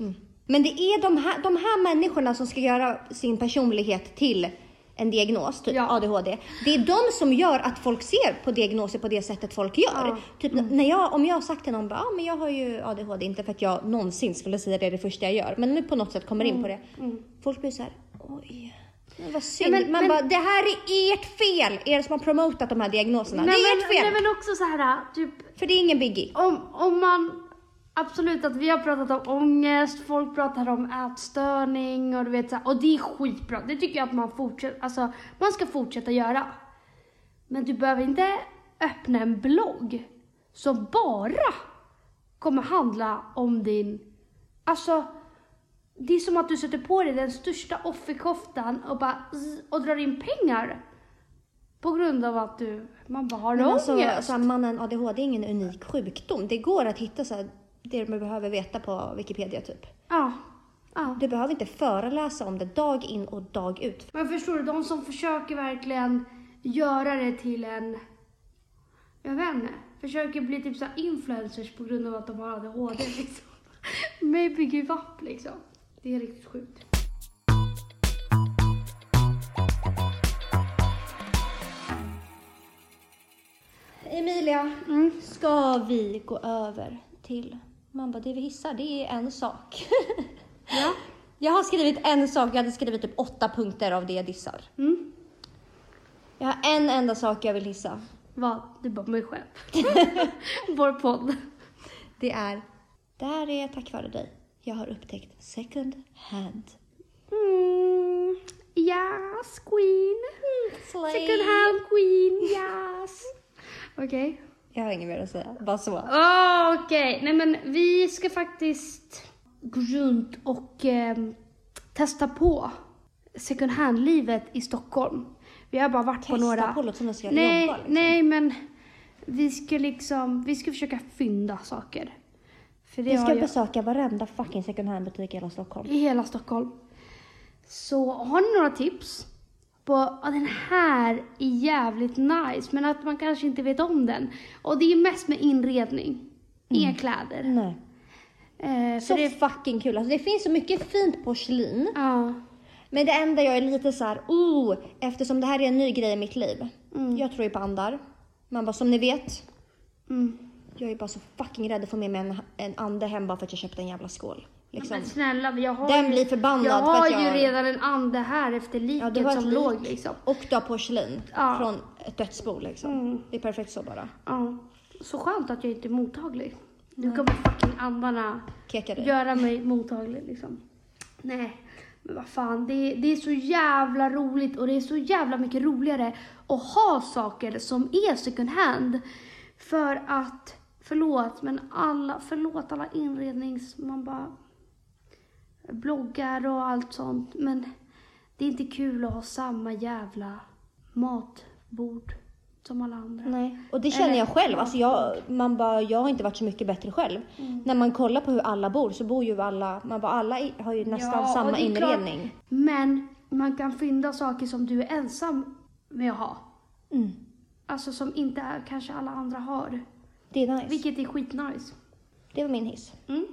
Men det är de här, de här människorna som ska göra sin personlighet till en diagnos, typ Ja. ADHD. Det är de som gör att folk ser på diagnoser på det sättet folk gör. Ja. Typ när jag, om jag har sagt till någon bara, ah, men jag har ju ADHD, inte för att jag någonsin skulle säga det det första jag gör, men nu på något sätt kommer in på det. Folk blir så här, oj. Men vad synd. Nej, men- Man men- bara, det här är ert fel! Er som har promotat de här diagnoserna. det är men, ert fel! nej men också så här, typ För det är ingen biggie. om, om man Absolut att vi har pratat om ångest, folk pratar om ätstörning och du vet så här, och det är skitbra. Det tycker jag att man fortsätter, alltså man ska fortsätta göra. Men du behöver inte öppna en blogg som bara kommer handla om din, alltså det är som att du sätter på dig den största offerkoftan och bara zzz, och drar in pengar. På grund av att du, man bara har Men ångest. alltså, så här, mannen ADHD är ingen unik sjukdom. Det går att hitta så här, det man behöver veta på Wikipedia typ. Ja. ja. Du behöver inte föreläsa om det dag in och dag ut. Men förstår du, de som försöker verkligen göra det till en, jag vet inte, försöker bli typ så influencers på grund av att de har ADHD liksom. *laughs* Maybe give up liksom. Det är riktigt sjukt. Emilia, Mm. ska vi gå över till... Man bara, det vi hissar, det är en sak. *laughs* Ja. jag har skrivit en sak, jag hade skrivit typ åtta punkter av det jag dissar. Mm. Jag har en enda sak jag vill hissa. Vad? Det är bara mig själv. *laughs* Vår podd. Det är, det här är tack vare dig. Jag har upptäckt second hand. Mm. Yes, queen. Slay. Second hand queen, yes. Okej. Jag har inget mer att säga, bara så. Ah, Okej, nej men vi ska faktiskt gå runt och ehm, testa på second hand-livet i Stockholm. Vi har bara varit på Testa några... på, låter som att vi ska nej, jobba. Liksom. nej men vi ska liksom, vi ska försöka fynda saker. För det Vi ska jag- besöka varenda fucking second hand butik i hela Stockholm. i hela Stockholm. Så har ni några tips på att den här är jävligt nice men att man kanske inte vet om den. Och det är mest med inredning. Inga kläder. Nej. Eh, Så det, fucking kul. Alltså, det finns så mycket fint porslin. ja. Men det enda jag är lite så här, oh, eftersom det här är en ny grej i mitt liv. Mm. Jag tror ju på andar. Man bara, som ni vet, Mm. Jag är bara så fucking rädd att få med mig en, en ande hem bara för att jag köpte en jävla skål. Liksom. Men snälla, jag har, Den ju, blir förbannad jag för har att ju jag- redan en ande här efter liket Ja, som lik. låg liksom. Och du har porslin Ja. från ett dödsbo liksom. Mm. Det är perfekt så bara. Ja. Så skönt att jag inte är mottaglig. Nu kommer fucking andarna Keka dig. göra mig mottaglig liksom. Nej, men vad fan. Det, är- det är så jävla roligt och det är så jävla mycket roligare att ha saker som är second hand. För att, förlåt, men alla, förlåt alla inrednings, man bara bloggar och allt sånt. Men det är inte kul att ha samma jävla matbord som alla andra. Nej, och det känner Eller- jag själv. Alltså jag, man bara, jag har inte varit så mycket bättre själv. Mm. När man kollar på hur alla bor så bor ju alla, man bara, alla har ju nästan Ja, samma är klart- inredning. Men man kan fynda saker som du är ensam med att ha. Mm. Alltså som inte är, kanske alla andra har. Det är nice. Vilket är skitnice. Det var min hiss. Mm.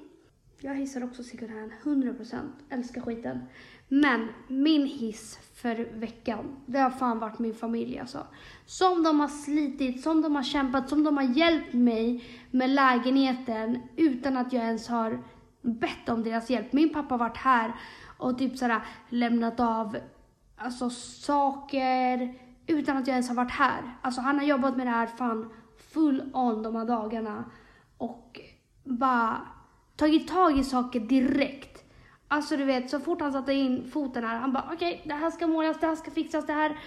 Jag hissar också second hand, 100%. Älskar skiten. Men min hiss för veckan, det har fan varit min familj alltså. Som de har slitit, som de har kämpat, som de har hjälpt mig med lägenheten utan att jag ens har bett om deras hjälp. Min pappa har varit här och typ sådär lämnat av alltså, saker utan att jag ens har varit här. Alltså han har jobbat med det här fan full on de här dagarna och bara tagit tag i saker direkt. Alltså du vet, så fort han satte in foten här, han bara okej, det här ska målas, det här ska fixas, det här.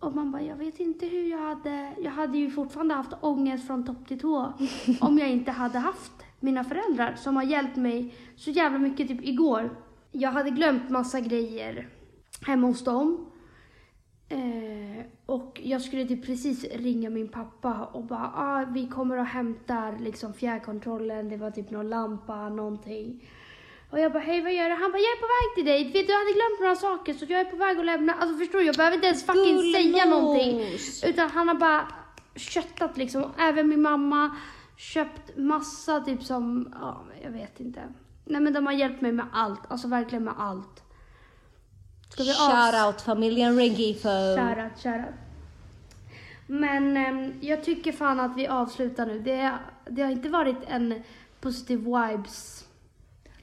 Och man bara, jag vet inte hur jag hade, jag hade ju fortfarande haft ångest från topp till tå *laughs* om jag inte hade haft mina föräldrar som har hjälpt mig så jävla mycket. Typ igår, jag hade glömt massa grejer hemma hos dem. Eh, och jag skulle typ precis ringa min pappa och bara, ah, vi kommer och hämtar liksom fjärrkontrollen, det var typ någon lampa, någonting. Och jag bara, hej vad gör du? Han bara, jag är på väg till dig. Vet du, jag hade glömt några saker så jag är på väg att lämna. Alltså förstår du, jag behöver inte ens fucking säga någonting. Utan han har bara köttat liksom. Även min mamma köpt massa typ som, ja, jag vet inte. Nej men de har hjälpt mig med allt, alltså verkligen med allt. Ska vi avs- Shout out familjen Rengifo. Shoutout, shoutout. Men ehm, jag tycker fan att vi avslutar nu. Det, det har inte varit en positiv vibes.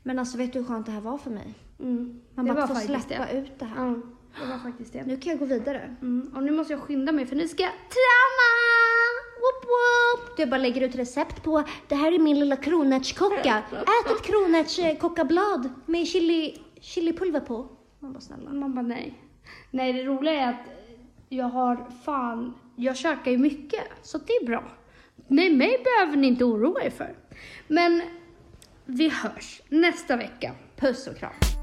Men alltså vet du hur skönt det här var för mig? Mm. Man det bara var får faktiskt släppa det. ut det här. Ja, det var faktiskt det. Nu kan jag gå vidare. Mm. Och nu måste jag skynda mig för nu ska jag träna! Woop woop! Du bara lägger ut recept på, det här är min lilla kronärtskocka. Ät ett kronärtskockablad med chili, chilipulver på. Man bara snälla. Man bara nej. Nej, det roliga är att jag har fan, jag käkar ju mycket så det är bra. Nej, mig behöver ni inte oroa er för. Men vi hörs nästa vecka. Puss och kram.